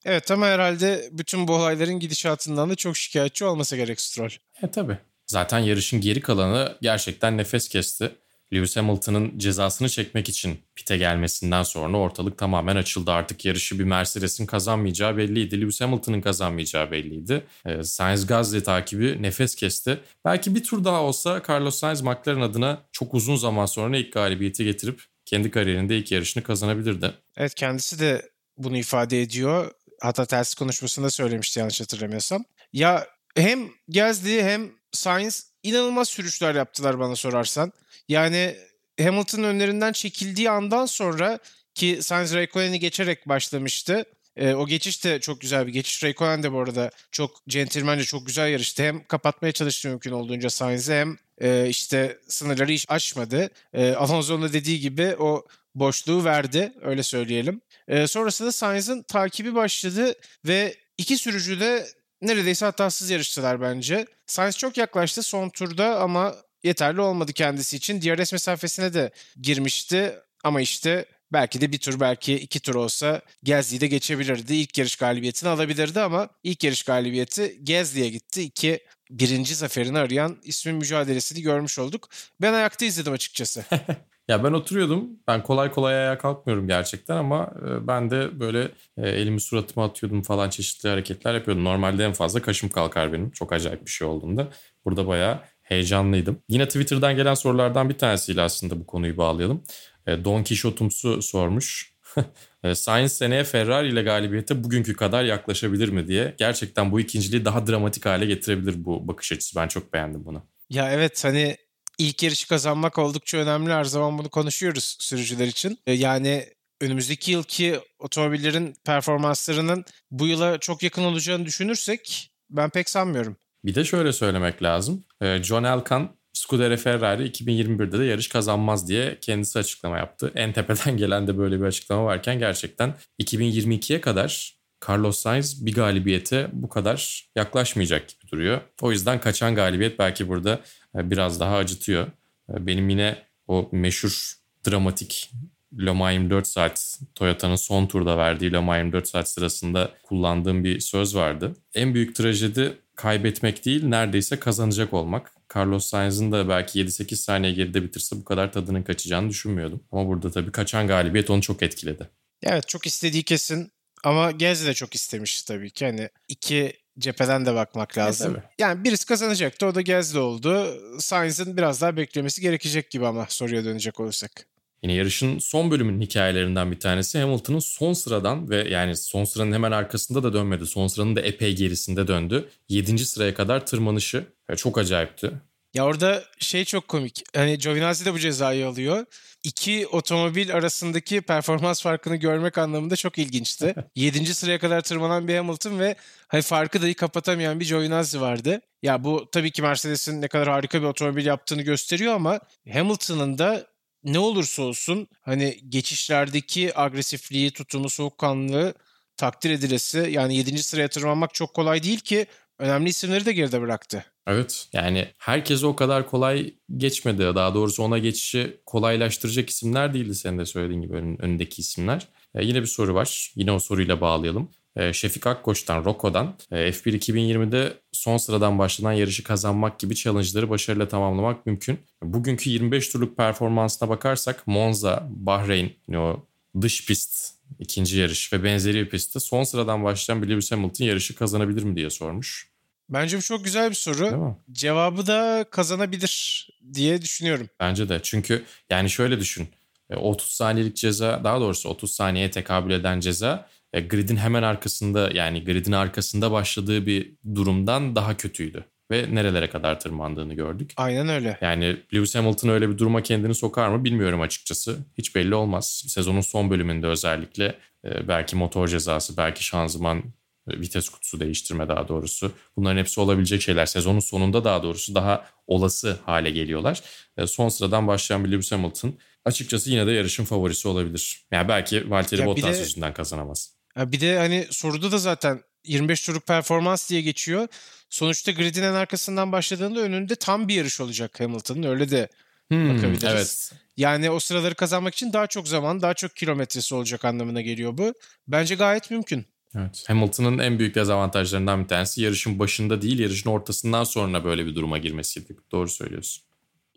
Evet ama herhalde bütün bu olayların gidişatından da çok şikayetçi olmasa gerek Stroll. E tabi. Zaten yarışın geri kalanı gerçekten nefes kesti. Lewis Hamilton'ın cezasını çekmek için pite gelmesinden sonra ortalık tamamen açıldı. Artık yarışı bir Mercedes'in kazanmayacağı belliydi. Lewis Hamilton'ın kazanmayacağı belliydi. E, Sainz Gasly takibi nefes kesti. Belki bir tur daha olsa Carlos Sainz McLaren adına çok uzun zaman sonra ilk galibiyeti getirip kendi kariyerinde ilk yarışını kazanabilirdi. Evet kendisi de bunu ifade ediyor. Hatta telsiz konuşmasında söylemişti yanlış hatırlamıyorsam. Ya hem Gasly hem Sainz inanılmaz sürüşler yaptılar bana sorarsan. Yani Hamilton önlerinden çekildiği andan sonra ki Sainz Raikkonen'i geçerek başlamıştı. E, o geçiş de çok güzel bir geçiş. Raikkonen de bu arada çok centilmence çok güzel yarıştı. Hem kapatmaya çalıştı mümkün olduğunca Sainz'i hem e, işte sınırları hiç aşmadı. E, Alonso'nun da dediği gibi o boşluğu verdi öyle söyleyelim. E, sonrasında Sainz'ın takibi başladı ve iki sürücü de neredeyse hatasız yarıştılar bence. Sainz çok yaklaştı son turda ama yeterli olmadı kendisi için. DRS mesafesine de girmişti ama işte belki de bir tur belki iki tur olsa Gezli'yi de geçebilirdi. İlk yarış galibiyetini alabilirdi ama ilk yarış galibiyeti Gezli'ye gitti. İki birinci zaferini arayan ismin mücadelesini görmüş olduk. Ben ayakta izledim açıkçası. Ya ben oturuyordum. Ben kolay kolay ayağa kalkmıyorum gerçekten ama e, ben de böyle e, elimi suratıma atıyordum falan çeşitli hareketler yapıyordum. Normalde en fazla kaşım kalkar benim. Çok acayip bir şey olduğunda. Burada bayağı heyecanlıydım. Yine Twitter'dan gelen sorulardan bir tanesiyle aslında bu konuyu bağlayalım. E, Don Quixote'umsu sormuş. Sainz seneye Ferrari ile galibiyete bugünkü kadar yaklaşabilir mi diye. Gerçekten bu ikinciliği daha dramatik hale getirebilir bu bakış açısı. Ben çok beğendim bunu. Ya evet hani ilk yarışı kazanmak oldukça önemli. Her zaman bunu konuşuyoruz sürücüler için. Yani önümüzdeki yılki otomobillerin performanslarının bu yıla çok yakın olacağını düşünürsek ben pek sanmıyorum. Bir de şöyle söylemek lazım. John Elkan Scuderia Ferrari 2021'de de yarış kazanmaz diye kendisi açıklama yaptı. En tepeden gelen de böyle bir açıklama varken gerçekten 2022'ye kadar Carlos Sainz bir galibiyete bu kadar yaklaşmayacak gibi duruyor. O yüzden kaçan galibiyet belki burada e, biraz daha acıtıyor. E, benim yine o meşhur dramatik Le Mans 24 saat Toyota'nın son turda verdiği Le Mans 24 saat sırasında kullandığım bir söz vardı. En büyük trajedi kaybetmek değil neredeyse kazanacak olmak. Carlos Sainz'ın da belki 7-8 saniye geride bitirse bu kadar tadının kaçacağını düşünmüyordum. Ama burada tabii kaçan galibiyet onu çok etkiledi. Evet çok istediği kesin ama Gezi de çok istemiş tabii ki. Hani iki cepheden de bakmak lazım. E, yani birisi kazanacaktı o da Gezli oldu. Sainz'ın biraz daha beklemesi gerekecek gibi ama soruya dönecek olursak. Yine yarışın son bölümünün hikayelerinden bir tanesi Hamilton'ın son sıradan ve yani son sıranın hemen arkasında da dönmedi. Son sıranın da epey gerisinde döndü. 7. sıraya kadar tırmanışı çok acayipti. Ya orada şey çok komik. Hani Giovinazzi de bu cezayı alıyor. İki otomobil arasındaki performans farkını görmek anlamında çok ilginçti. Yedinci sıraya kadar tırmanan bir Hamilton ve hani farkı dahi kapatamayan bir Giovinazzi vardı. Ya bu tabii ki Mercedes'in ne kadar harika bir otomobil yaptığını gösteriyor ama Hamilton'ın da ne olursa olsun hani geçişlerdeki agresifliği, tutumu, soğukkanlılığı takdir edilesi. Yani 7. sıraya tırmanmak çok kolay değil ki önemli isimleri de geride bıraktı. Evet yani herkese o kadar kolay geçmedi. Daha doğrusu ona geçişi kolaylaştıracak isimler değildi senin de söylediğin gibi ön, önündeki isimler. E, yine bir soru var. Yine o soruyla bağlayalım. E, Şefik Akkoç'tan, Roko'dan e, F1 2020'de son sıradan başlanan yarışı kazanmak gibi challenge'ları başarıyla tamamlamak mümkün. Bugünkü 25 turluk performansına bakarsak Monza, Bahreyn, yani o dış pist ikinci yarış ve benzeri bir pistte son sıradan başlayan bir Lewis Hamilton yarışı kazanabilir mi diye sormuş. Bence bu çok güzel bir soru. Cevabı da kazanabilir diye düşünüyorum. Bence de. Çünkü yani şöyle düşün. 30 e, saniyelik ceza daha doğrusu 30 saniyeye tekabül eden ceza e, gridin hemen arkasında yani gridin arkasında başladığı bir durumdan daha kötüydü. Ve nerelere kadar tırmandığını gördük. Aynen öyle. Yani Lewis Hamilton öyle bir duruma kendini sokar mı bilmiyorum açıkçası. Hiç belli olmaz. Sezonun son bölümünde özellikle e, belki motor cezası, belki şanzıman vites kutusu değiştirme daha doğrusu. Bunların hepsi olabilecek şeyler. Sezonun sonunda daha doğrusu daha olası hale geliyorlar. E, son sıradan başlayan bir Lewis Hamilton açıkçası yine de yarışın favorisi olabilir. Yani belki Valtteri Bottas de, yüzünden kazanamaz. Bir de hani soruda da zaten 25 turluk performans diye geçiyor. Sonuçta gridin en arkasından başladığında önünde tam bir yarış olacak Hamilton'ın. Öyle de hmm, bakabiliriz. Evet. Yani o sıraları kazanmak için daha çok zaman, daha çok kilometresi olacak anlamına geliyor bu. Bence gayet mümkün. Evet. Hamilton'ın en büyük dezavantajlarından bir tanesi yarışın başında değil yarışın ortasından sonra böyle bir duruma girmesiydi. Doğru söylüyorsun.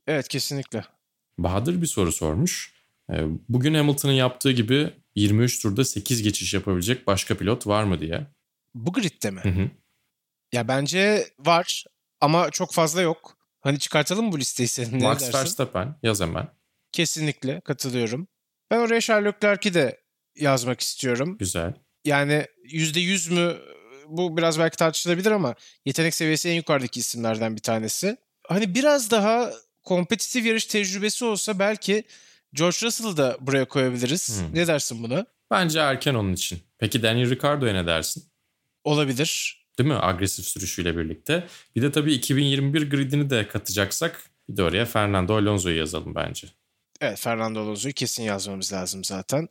Evet kesinlikle. Bahadır bir soru sormuş. Ee, bugün Hamilton'ın yaptığı gibi 23 turda 8 geçiş yapabilecek başka pilot var mı diye. Bu gridde mi? Hı hı. Ya bence var ama çok fazla yok. Hani çıkartalım mı bu listeyi senin Max Verstappen yaz hemen. Kesinlikle katılıyorum. Ben oraya Charles Leclerc'i de yazmak istiyorum. Güzel yani %100 mü bu biraz belki tartışılabilir ama yetenek seviyesi en yukarıdaki isimlerden bir tanesi. Hani biraz daha kompetitif yarış tecrübesi olsa belki George Russell'ı da buraya koyabiliriz. Hmm. Ne dersin buna? Bence erken onun için. Peki Daniel Ricciardo'ya ne dersin? Olabilir. Değil mi? Agresif sürüşüyle birlikte. Bir de tabii 2021 gridini de katacaksak bir de oraya Fernando Alonso'yu yazalım bence. Evet Fernando Alonso'yu kesin yazmamız lazım zaten.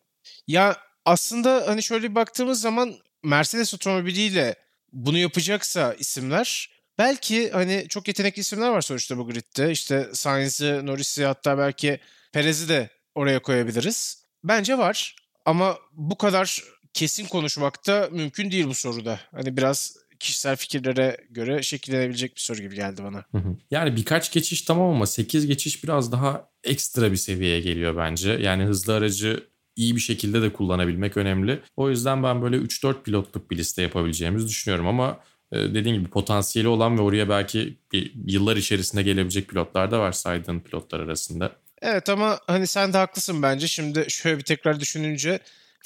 Ya aslında hani şöyle bir baktığımız zaman Mercedes otomobiliyle bunu yapacaksa isimler belki hani çok yetenekli isimler var sonuçta bu gridde. İşte Sainz'i, Norris'i hatta belki Perez'i de oraya koyabiliriz. Bence var ama bu kadar kesin konuşmak da mümkün değil bu soruda. Hani biraz kişisel fikirlere göre şekillenebilecek bir soru gibi geldi bana. Yani birkaç geçiş tamam ama 8 geçiş biraz daha ekstra bir seviyeye geliyor bence. Yani hızlı aracı iyi bir şekilde de kullanabilmek önemli. O yüzden ben böyle 3-4 pilotluk bir liste yapabileceğimizi düşünüyorum ama e, dediğim gibi potansiyeli olan ve oraya belki yıllar içerisinde gelebilecek pilotlar da var saydığın pilotlar arasında. Evet ama hani sen de haklısın bence. Şimdi şöyle bir tekrar düşününce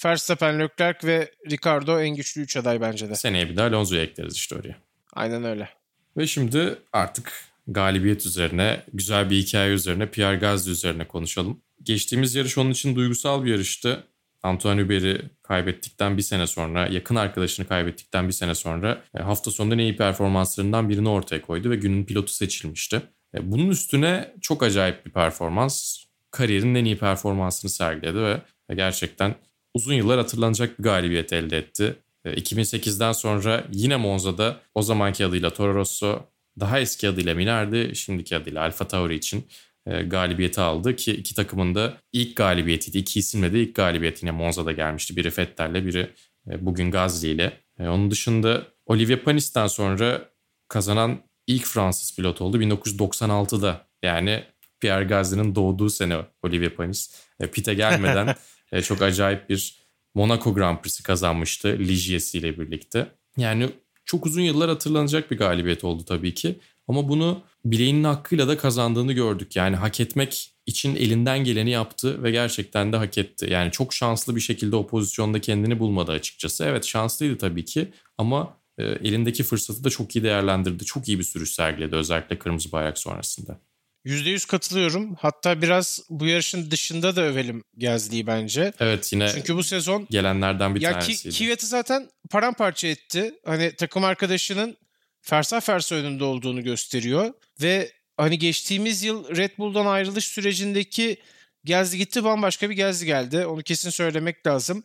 Verstappen, Leclerc ve Ricardo en güçlü 3 aday bence de. Seneye bir de Alonso'yu ekleriz işte oraya. Aynen öyle. Ve şimdi artık galibiyet üzerine, güzel bir hikaye üzerine, Pierre Gasly üzerine konuşalım. Geçtiğimiz yarış onun için duygusal bir yarıştı. Antoine Hubert'i kaybettikten bir sene sonra, yakın arkadaşını kaybettikten bir sene sonra e, hafta sonunda en iyi performanslarından birini ortaya koydu ve günün pilotu seçilmişti. E, bunun üstüne çok acayip bir performans, kariyerinin en iyi performansını sergiledi ve gerçekten uzun yıllar hatırlanacak bir galibiyet elde etti. 2008'den e, sonra yine Monza'da o zamanki adıyla Toro Rosso, daha eski adıyla Minardi, şimdiki adıyla Alfa Tauri için e, galibiyeti aldı ki iki takımın da ilk galibiyetiydi. İki isimle de ilk galibiyet yine Monza'da gelmişti. Biri Vettel'le biri e, bugün Gazli ile. Onun dışında Olivier Panis'ten sonra kazanan ilk Fransız pilot oldu 1996'da. Yani Pierre Gasly'nin doğduğu sene Olivier Panis. Pite gelmeden çok acayip bir Monaco Grand Prix'si kazanmıştı Ligiers ile birlikte. Yani çok uzun yıllar hatırlanacak bir galibiyet oldu tabii ki. Ama bunu bileğinin hakkıyla da kazandığını gördük. Yani hak etmek için elinden geleni yaptı ve gerçekten de hak etti. Yani çok şanslı bir şekilde o pozisyonda kendini bulmadı açıkçası. Evet şanslıydı tabii ki ama e, elindeki fırsatı da çok iyi değerlendirdi. Çok iyi bir sürüş sergiledi özellikle kırmızı bayrak sonrasında. %100 katılıyorum. Hatta biraz bu yarışın dışında da övelim Gezli'yi bence. Evet yine Çünkü bu sezon gelenlerden bir ya tanesiydi. Ki, Kvyat'ı zaten paramparça etti. Hani takım arkadaşının fersa fersa önünde olduğunu gösteriyor. Ve hani geçtiğimiz yıl Red Bull'dan ayrılış sürecindeki Gezli gitti bambaşka bir Gezli geldi. Onu kesin söylemek lazım.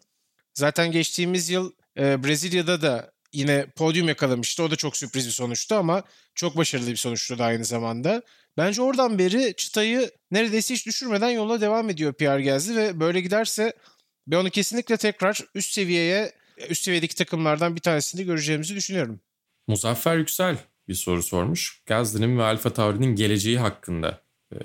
Zaten geçtiğimiz yıl e, Brezilya'da da yine podyum yakalamıştı. O da çok sürpriz bir sonuçtu ama çok başarılı bir sonuçtu da aynı zamanda. Bence oradan beri çıtayı neredeyse hiç düşürmeden yola devam ediyor Pierre Gasly ve böyle giderse ben onu kesinlikle tekrar üst seviyeye üst seviyedeki takımlardan bir tanesini göreceğimizi düşünüyorum. Muzaffer Yüksel bir soru sormuş. Gasly'nin ve Alfa Tauri'nin geleceği hakkında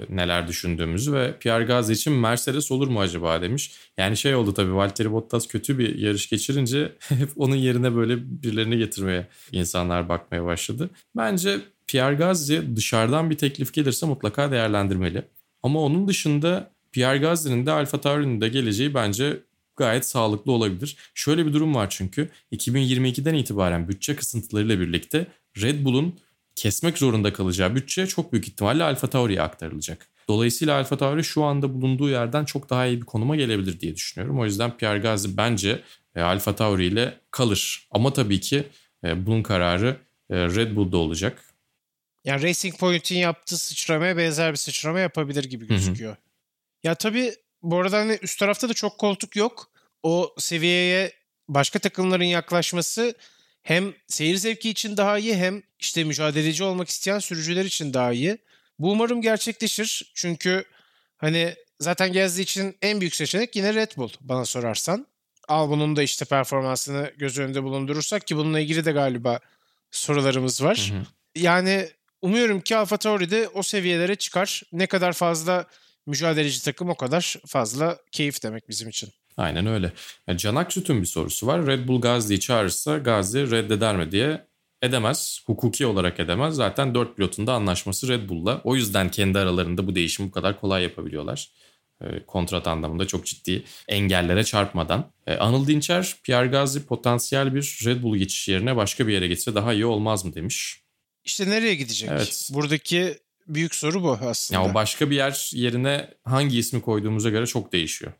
neler düşündüğümüzü ve Pierre Gasly için Mercedes olur mu acaba demiş. Yani şey oldu tabii Valtteri Bottas kötü bir yarış geçirince hep onun yerine böyle birilerini getirmeye insanlar bakmaya başladı. Bence Pierre Gasly dışarıdan bir teklif gelirse mutlaka değerlendirmeli. Ama onun dışında Pierre Gasly'nin de Alfa Tauri'nin de geleceği bence gayet sağlıklı olabilir. Şöyle bir durum var çünkü 2022'den itibaren bütçe kısıntılarıyla birlikte Red Bull'un kesmek zorunda kalacağı bütçe çok büyük ihtimalle Alfa Tauri'ye aktarılacak. Dolayısıyla Alfa Tauri şu anda bulunduğu yerden çok daha iyi bir konuma gelebilir diye düşünüyorum. O yüzden Pierre Gasly bence e, Alfa Tauri ile kalır. Ama tabii ki e, bunun kararı e, Red Bull'da olacak. Yani Racing Point'in yaptığı sıçramaya benzer bir sıçrama yapabilir gibi gözüküyor. Hı hı. Ya tabii bu arada hani üst tarafta da çok koltuk yok. O seviyeye başka takımların yaklaşması hem seyir zevki için daha iyi hem işte mücadeleci olmak isteyen sürücüler için daha iyi. Bu umarım gerçekleşir. Çünkü hani zaten Gezdi için en büyük seçenek yine Red Bull bana sorarsan. Al bunun da işte performansını göz önünde bulundurursak ki bununla ilgili de galiba sorularımız var. Hı hı. Yani umuyorum ki Alfa Tauri de o seviyelere çıkar. Ne kadar fazla mücadeleci takım o kadar fazla keyif demek bizim için. Aynen öyle. Yani Can Aksüt'ün bir sorusu var. Red Bull Gazli'yi çağırırsa Gazli reddeder mi diye edemez. Hukuki olarak edemez. Zaten dört pilotun da anlaşması Red Bull'la. O yüzden kendi aralarında bu değişimi bu kadar kolay yapabiliyorlar. E, kontrat anlamında çok ciddi engellere çarpmadan. E, Anıl Dinçer, Pierre Gasly potansiyel bir Red Bull geçiş yerine başka bir yere gitse daha iyi olmaz mı demiş. İşte nereye gidecek? Evet. Buradaki büyük soru bu aslında. Ya o başka bir yer yerine hangi ismi koyduğumuza göre çok değişiyor.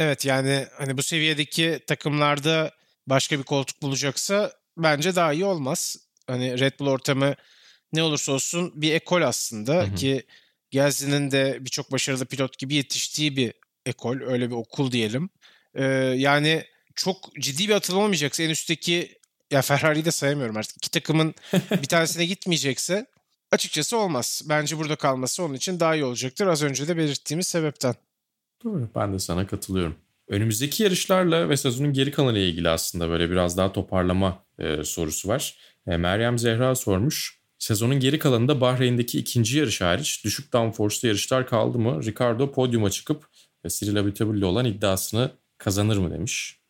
Evet yani hani bu seviyedeki takımlarda başka bir koltuk bulacaksa bence daha iyi olmaz. Hani Red Bull ortamı ne olursa olsun bir ekol aslında hı hı. ki Gelsin'in de birçok başarılı pilot gibi yetiştiği bir ekol, öyle bir okul diyelim. Ee, yani çok ciddi bir atılım olmayacaksa en üstteki ya Ferrari'yi de sayamıyorum artık. İki takımın bir tanesine gitmeyecekse açıkçası olmaz. Bence burada kalması onun için daha iyi olacaktır. Az önce de belirttiğimiz sebepten. Doğru. Ben de sana katılıyorum. Önümüzdeki yarışlarla ve sezonun geri kalanıyla ilgili aslında böyle biraz daha toparlama e, sorusu var. E, Meryem Zehra sormuş. Sezonun geri kalanında Bahreyn'deki ikinci yarış hariç düşük downforce'lu yarışlar kaldı mı? Ricardo podyuma çıkıp e, Cyril Abiteboul'le olan iddiasını kazanır mı demiş.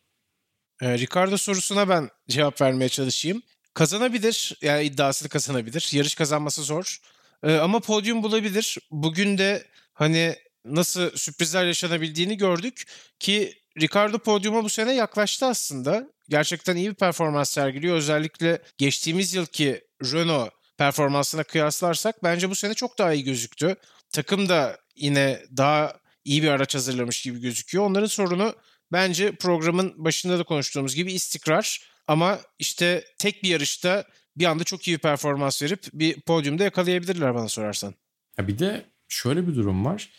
E, Ricardo sorusuna ben cevap vermeye çalışayım. Kazanabilir. Yani iddiasını kazanabilir. Yarış kazanması zor. E, ama podyum bulabilir. Bugün de hani nasıl sürprizler yaşanabildiğini gördük ki Ricardo podyuma bu sene yaklaştı aslında. Gerçekten iyi bir performans sergiliyor. Özellikle geçtiğimiz yılki Renault performansına kıyaslarsak bence bu sene çok daha iyi gözüktü. Takım da yine daha iyi bir araç hazırlamış gibi gözüküyor. Onların sorunu bence programın başında da konuştuğumuz gibi istikrar. Ama işte tek bir yarışta bir anda çok iyi bir performans verip bir podyumda yakalayabilirler bana sorarsan. Ya bir de şöyle bir durum var.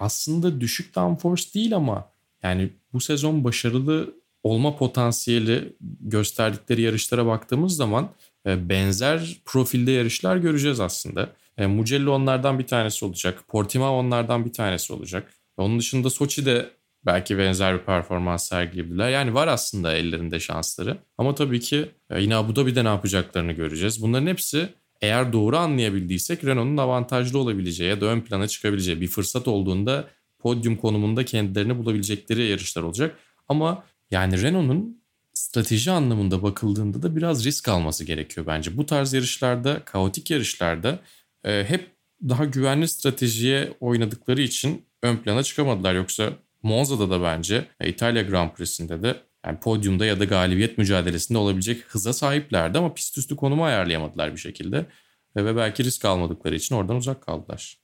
Aslında düşük downforce değil ama yani bu sezon başarılı olma potansiyeli gösterdikleri yarışlara baktığımız zaman e, benzer profilde yarışlar göreceğiz aslında. E, Mugello onlardan bir tanesi olacak. Portimao onlardan bir tanesi olacak. Onun dışında Soçi de belki benzer bir performans sergileyebilirler. Yani var aslında ellerinde şansları. Ama tabii ki e, yine Abu Dhabi'de ne yapacaklarını göreceğiz. Bunların hepsi eğer doğru anlayabildiysek Renault'un avantajlı olabileceği ya da ön plana çıkabileceği bir fırsat olduğunda podyum konumunda kendilerini bulabilecekleri yarışlar olacak. Ama yani Renault'un strateji anlamında bakıldığında da biraz risk alması gerekiyor bence. Bu tarz yarışlarda, kaotik yarışlarda e, hep daha güvenli stratejiye oynadıkları için ön plana çıkamadılar. Yoksa Monza'da da bence e, İtalya Grand Prix'sinde de yani podyumda ya da galibiyet mücadelesinde olabilecek hıza sahiplerdi ama pist üstü konumu ayarlayamadılar bir şekilde. Ve belki risk almadıkları için oradan uzak kaldılar.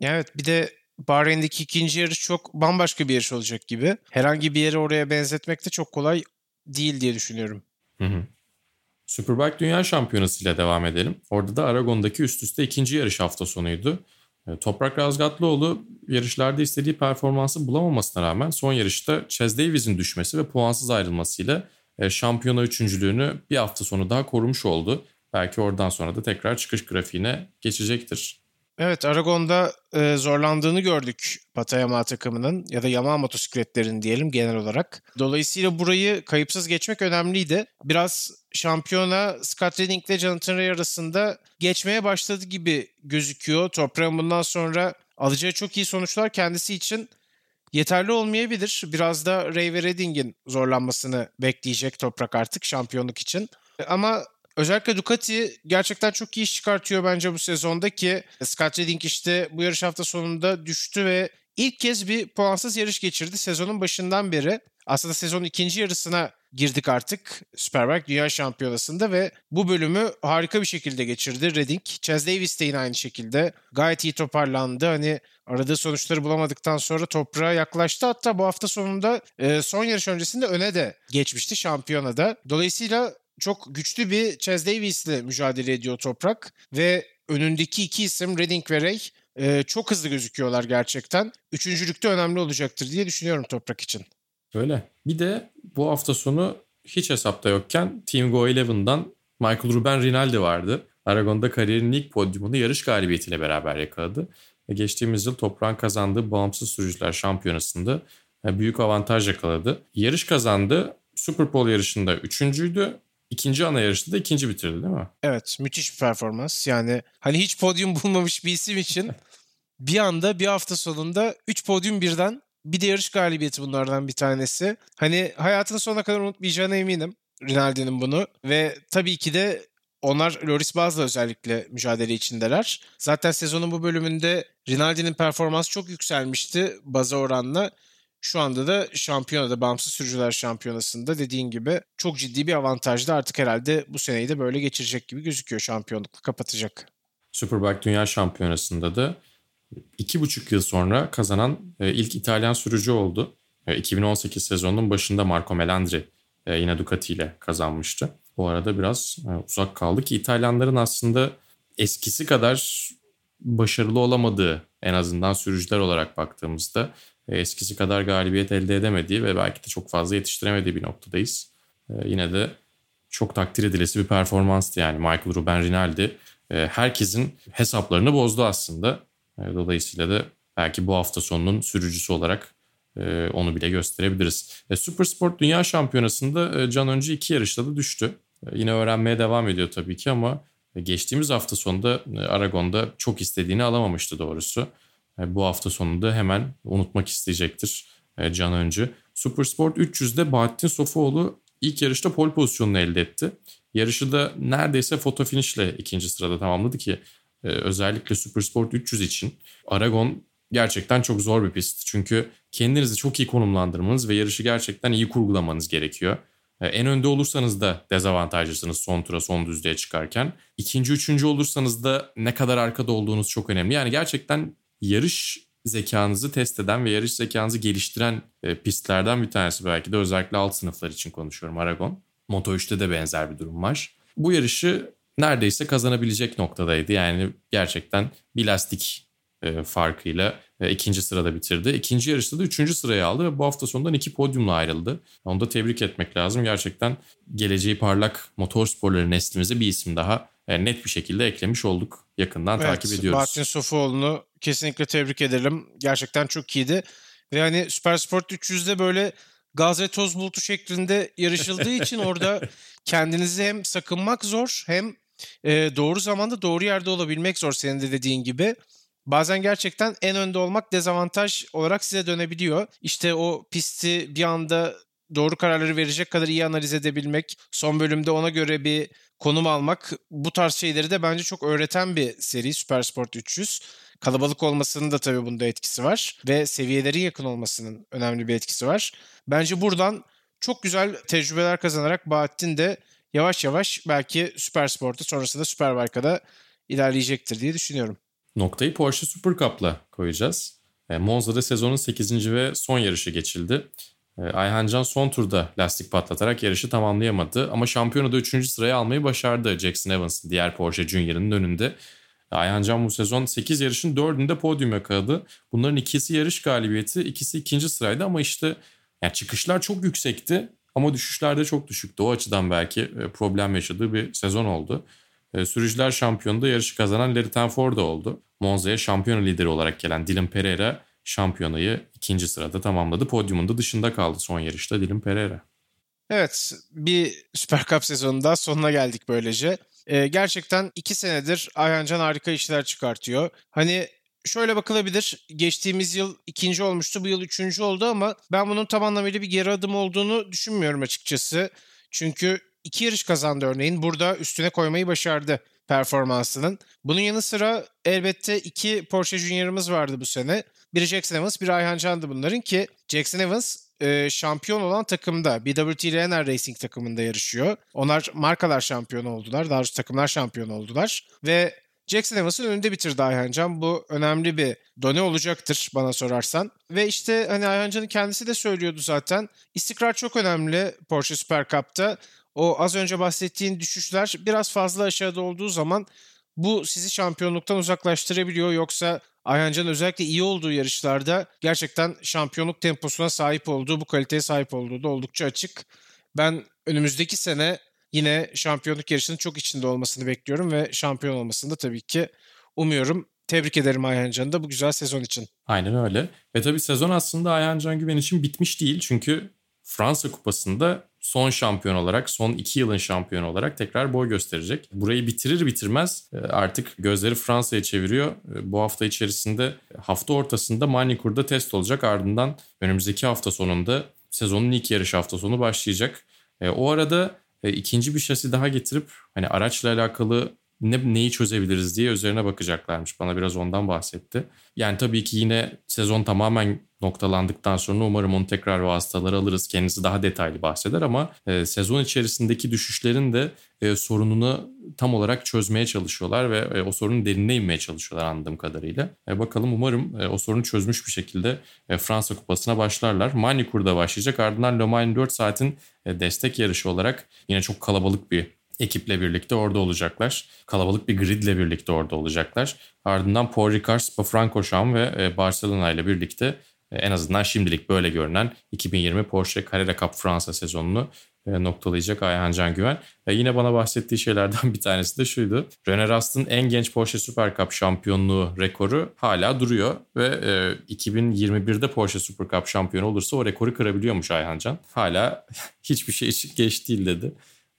Evet bir de Bahreyn'deki ikinci yarış çok bambaşka bir yarış olacak gibi. Herhangi bir yeri oraya benzetmek de çok kolay değil diye düşünüyorum. Hı hı. Superbike Dünya Şampiyonası ile devam edelim. Orada da Aragon'daki üst üste ikinci yarış hafta sonuydu. E, Toprak Razgatlıoğlu yarışlarda istediği performansı bulamamasına rağmen son yarışta Chaz Davies'in düşmesi ve puansız ayrılmasıyla e, şampiyona üçüncülüğünü bir hafta sonu daha korumuş oldu. Belki oradan sonra da tekrar çıkış grafiğine geçecektir. Evet Aragon'da e, zorlandığını gördük Patayama takımının ya da Yamaha motosikletlerin diyelim genel olarak. Dolayısıyla burayı kayıpsız geçmek önemliydi. Biraz şampiyona Scott Redding ile Jonathan Ray arasında geçmeye başladı gibi gözüküyor. Toprağın bundan sonra alacağı çok iyi sonuçlar kendisi için yeterli olmayabilir. Biraz da Ray ve Redding'in zorlanmasını bekleyecek Toprak artık şampiyonluk için. Ama Özellikle Ducati gerçekten çok iyi iş çıkartıyor bence bu sezonda ki Scott Redding işte bu yarış hafta sonunda düştü ve ilk kez bir puansız yarış geçirdi sezonun başından beri. Aslında sezonun ikinci yarısına girdik artık Superbike Dünya Şampiyonası'nda ve bu bölümü harika bir şekilde geçirdi Redding. Chaz Davis de yine aynı şekilde gayet iyi toparlandı. Hani aradığı sonuçları bulamadıktan sonra toprağa yaklaştı. Hatta bu hafta sonunda son yarış öncesinde öne de geçmişti şampiyonada. Dolayısıyla çok güçlü bir Chaz Davis ile mücadele ediyor Toprak ve önündeki iki isim Redding ve Ray e, çok hızlı gözüküyorlar gerçekten. Üçüncülükte önemli olacaktır diye düşünüyorum Toprak için. Öyle. Bir de bu hafta sonu hiç hesapta yokken Team Go 11'dan Michael Ruben Rinaldi vardı. Aragon'da kariyerinin ilk podyumunu yarış galibiyetiyle beraber yakaladı. Ve geçtiğimiz yıl toprağın kazandığı bağımsız sürücüler şampiyonasında e, büyük avantaj yakaladı. Yarış kazandı. Super Bowl yarışında üçüncüydü İkinci ana yarışta da ikinci bitirdi değil mi? Evet müthiş bir performans. Yani hani hiç podyum bulmamış bir isim için bir anda bir hafta sonunda 3 podyum birden bir de yarış galibiyeti bunlardan bir tanesi. Hani hayatının sonuna kadar unutmayacağına eminim Rinaldi'nin bunu. Ve tabii ki de onlar Loris Baz'la özellikle mücadele içindeler. Zaten sezonun bu bölümünde Rinaldi'nin performansı çok yükselmişti baza oranla. Şu anda da şampiyonada, bağımsız sürücüler şampiyonasında dediğin gibi çok ciddi bir avantajda artık herhalde bu seneyi de böyle geçirecek gibi gözüküyor şampiyonlukla kapatacak. Superbike Dünya Şampiyonası'nda da iki buçuk yıl sonra kazanan e, ilk İtalyan sürücü oldu. 2018 e, sezonunun başında Marco Melandri e, yine Ducati ile kazanmıştı. Bu arada biraz uzak kaldı ki İtalyanların aslında eskisi kadar başarılı olamadığı en azından sürücüler olarak baktığımızda eskisi kadar galibiyet elde edemediği ve belki de çok fazla yetiştiremediği bir noktadayız. Ee, yine de çok takdir edilesi bir performanstı yani Michael Ruben Rinaldi. E, herkesin hesaplarını bozdu aslında. E, dolayısıyla da belki bu hafta sonunun sürücüsü olarak e, onu bile gösterebiliriz. E, Supersport Dünya Şampiyonası'nda e, Can Öncü iki yarışta da düştü. E, yine öğrenmeye devam ediyor tabii ki ama e, geçtiğimiz hafta sonunda e, Aragon'da çok istediğini alamamıştı doğrusu. E, bu hafta sonunda hemen unutmak isteyecektir e, Can Öncü. Supersport 300'de Bahattin Sofuoğlu ilk yarışta pole pozisyonunu elde etti. Yarışı da neredeyse foto finişle ikinci sırada tamamladı ki e, özellikle Supersport 300 için Aragon gerçekten çok zor bir pist. Çünkü kendinizi çok iyi konumlandırmanız ve yarışı gerçekten iyi kurgulamanız gerekiyor. En önde olursanız da dezavantajlısınız son tura son düzlüğe çıkarken. İkinci, üçüncü olursanız da ne kadar arkada olduğunuz çok önemli. Yani gerçekten yarış zekanızı test eden ve yarış zekanızı geliştiren e, pistlerden bir tanesi belki de özellikle alt sınıflar için konuşuyorum Aragon. Moto 3'te de benzer bir durum var. Bu yarışı neredeyse kazanabilecek noktadaydı. Yani gerçekten bir lastik e, farkıyla e, ikinci sırada bitirdi. İkinci yarışta da üçüncü sırayı aldı ve bu hafta sonundan iki podyumla ayrıldı. Onu da tebrik etmek lazım. Gerçekten geleceği parlak motorsporları neslimize bir isim daha net bir şekilde eklemiş olduk. Yakından evet, takip ediyoruz. Martin Sofuoğlu'nu kesinlikle tebrik ederim. Gerçekten çok iyiydi. Ve hani Supersport 300'de böyle gaz ve toz bulutu şeklinde yarışıldığı için orada kendinizi hem sakınmak zor hem e, doğru zamanda doğru yerde olabilmek zor senin de dediğin gibi. Bazen gerçekten en önde olmak dezavantaj olarak size dönebiliyor. İşte o pisti bir anda doğru kararları verecek kadar iyi analiz edebilmek, son bölümde ona göre bir konum almak bu tarz şeyleri de bence çok öğreten bir seri Supersport 300. Kalabalık olmasının da tabii bunda etkisi var ve seviyelerin yakın olmasının önemli bir etkisi var. Bence buradan çok güzel tecrübeler kazanarak Bahattin de yavaş yavaş belki Supersport'ta sonrasında Superbike'a da ilerleyecektir diye düşünüyorum. Noktayı Porsche Super Cup'la koyacağız. E, Monza'da sezonun 8. ve son yarışı geçildi. E, Ayhan Can son turda lastik patlatarak yarışı tamamlayamadı ama şampiyonada 3. sırayı almayı başardı Jackson Evans'ın diğer Porsche Junior'ın önünde. Ayhan Can bu sezon 8 yarışın 4'ünde podyum yakaladı. Bunların ikisi yarış galibiyeti, ikisi ikinci sıraydı ama işte yani çıkışlar çok yüksekti ama düşüşler de çok düşüktü. O açıdan belki e, problem yaşadığı bir sezon oldu. E, sürücüler şampiyonunda yarışı kazanan Larry Tenford oldu. Monza'ya şampiyon lideri olarak gelen Dylan Pereira şampiyonayı ikinci sırada tamamladı. Podyumun da dışında kaldı son yarışta Dylan Pereira. Evet bir Süper Cup sezonunda sonuna geldik böylece. Ee, gerçekten iki senedir Ayhancan harika işler çıkartıyor. Hani şöyle bakılabilir. Geçtiğimiz yıl ikinci olmuştu. Bu yıl üçüncü oldu ama ben bunun tam anlamıyla bir geri adım olduğunu düşünmüyorum açıkçası. Çünkü iki yarış kazandı örneğin. Burada üstüne koymayı başardı performansının. Bunun yanı sıra elbette iki Porsche Junior'ımız vardı bu sene. Biri Jackson Evans, biri Ayhan Can'dı bunların ki Jackson Evans e, şampiyon olan takımda BWT Renner Racing takımında yarışıyor. Onlar markalar şampiyonu oldular. Daha doğrusu takımlar şampiyon oldular. Ve Jackson Evans'ın önünde bitirdi Ayhan Can. Bu önemli bir done olacaktır bana sorarsan. Ve işte hani Ayhan Can'ın kendisi de söylüyordu zaten. İstikrar çok önemli Porsche Super Cup'ta. O az önce bahsettiğin düşüşler biraz fazla aşağıda olduğu zaman bu sizi şampiyonluktan uzaklaştırabiliyor. Yoksa Ayhancan özellikle iyi olduğu yarışlarda gerçekten şampiyonluk temposuna sahip olduğu, bu kaliteye sahip olduğu da oldukça açık. Ben önümüzdeki sene yine şampiyonluk yarışının çok içinde olmasını bekliyorum ve şampiyon olmasını da tabii ki umuyorum. Tebrik ederim Ayhan Can'ı da bu güzel sezon için. Aynen öyle. Ve tabii sezon aslında Ayhan Can Güven için bitmiş değil. Çünkü Fransa Kupası'nda son şampiyon olarak, son iki yılın şampiyonu olarak tekrar boy gösterecek. Burayı bitirir bitirmez e, artık gözleri Fransa'ya çeviriyor. E, bu hafta içerisinde hafta ortasında Manikur'da test olacak. Ardından önümüzdeki hafta sonunda sezonun ilk yarış hafta sonu başlayacak. E, o arada ikinci bir şasi daha getirip hani araçla alakalı ne, neyi çözebiliriz diye üzerine bakacaklarmış. Bana biraz ondan bahsetti. Yani tabii ki yine sezon tamamen noktalandıktan sonra umarım onu tekrar vasıtaları alırız. Kendisi daha detaylı bahseder ama e, sezon içerisindeki düşüşlerin de e, sorununu tam olarak çözmeye çalışıyorlar ve e, o sorunun derinine inmeye çalışıyorlar anladığım kadarıyla. E, bakalım umarım e, o sorunu çözmüş bir şekilde e, Fransa Kupası'na başlarlar. Manikur'da başlayacak ardından Le Mans 4 saatin e, destek yarışı olarak yine çok kalabalık bir ekiple birlikte orada olacaklar. Kalabalık bir gridle birlikte orada olacaklar. Ardından Paul Ricard, Spa-Francorchamps ve e, Barcelona ile birlikte e, en azından şimdilik böyle görünen 2020 Porsche Carrera Cup Fransa sezonunu e, noktalayacak Ayhan Can Güven. E, yine bana bahsettiği şeylerden bir tanesi de şuydu. René Rast'ın en genç Porsche Super Cup şampiyonluğu rekoru hala duruyor ve e, 2021'de Porsche Super Cup şampiyonu olursa o rekoru kırabiliyormuş Ayhan Can. Hala hiçbir şey için geç değil dedi.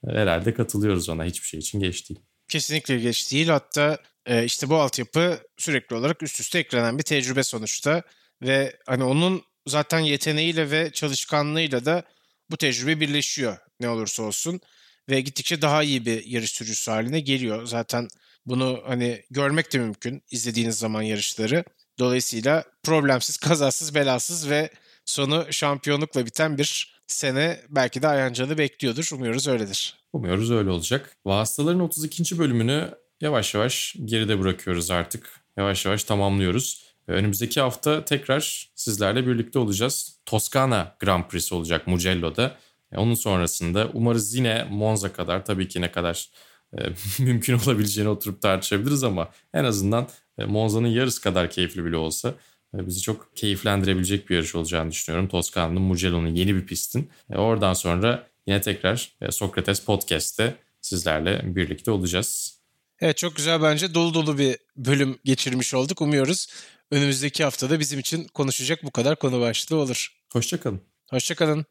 Herhalde katılıyoruz ona hiçbir şey için geç değil. Kesinlikle geç değil. Hatta e, işte bu altyapı sürekli olarak üst üste eklenen bir tecrübe sonuçta. Ve hani onun zaten yeteneğiyle ve çalışkanlığıyla da bu tecrübe birleşiyor ne olursa olsun. Ve gittikçe daha iyi bir yarış sürücüsü haline geliyor. Zaten bunu hani görmek de mümkün izlediğiniz zaman yarışları. Dolayısıyla problemsiz, kazasız, belasız ve sonu şampiyonlukla biten bir sene belki de Ayancan'ı bekliyordur. Umuyoruz öyledir. Umuyoruz öyle olacak. Vasıtaların 32. bölümünü yavaş yavaş geride bırakıyoruz artık. Yavaş yavaş tamamlıyoruz. Önümüzdeki hafta tekrar sizlerle birlikte olacağız. Toskana Grand Prix olacak Mugello'da. Onun sonrasında umarız yine Monza kadar tabii ki ne kadar e, mümkün olabileceğini oturup tartışabiliriz ama en azından e, Monza'nın yarısı kadar keyifli bile olsa e, bizi çok keyiflendirebilecek bir yarış olacağını düşünüyorum. Toskana'nın Mugello'nun yeni bir pistin. E, oradan sonra yine tekrar e, Sokrates Podcast'te sizlerle birlikte olacağız. Evet çok güzel bence dolu dolu bir bölüm geçirmiş olduk. Umuyoruz önümüzdeki haftada bizim için konuşacak bu kadar konu başlığı olur. Hoşçakalın. Hoşçakalın.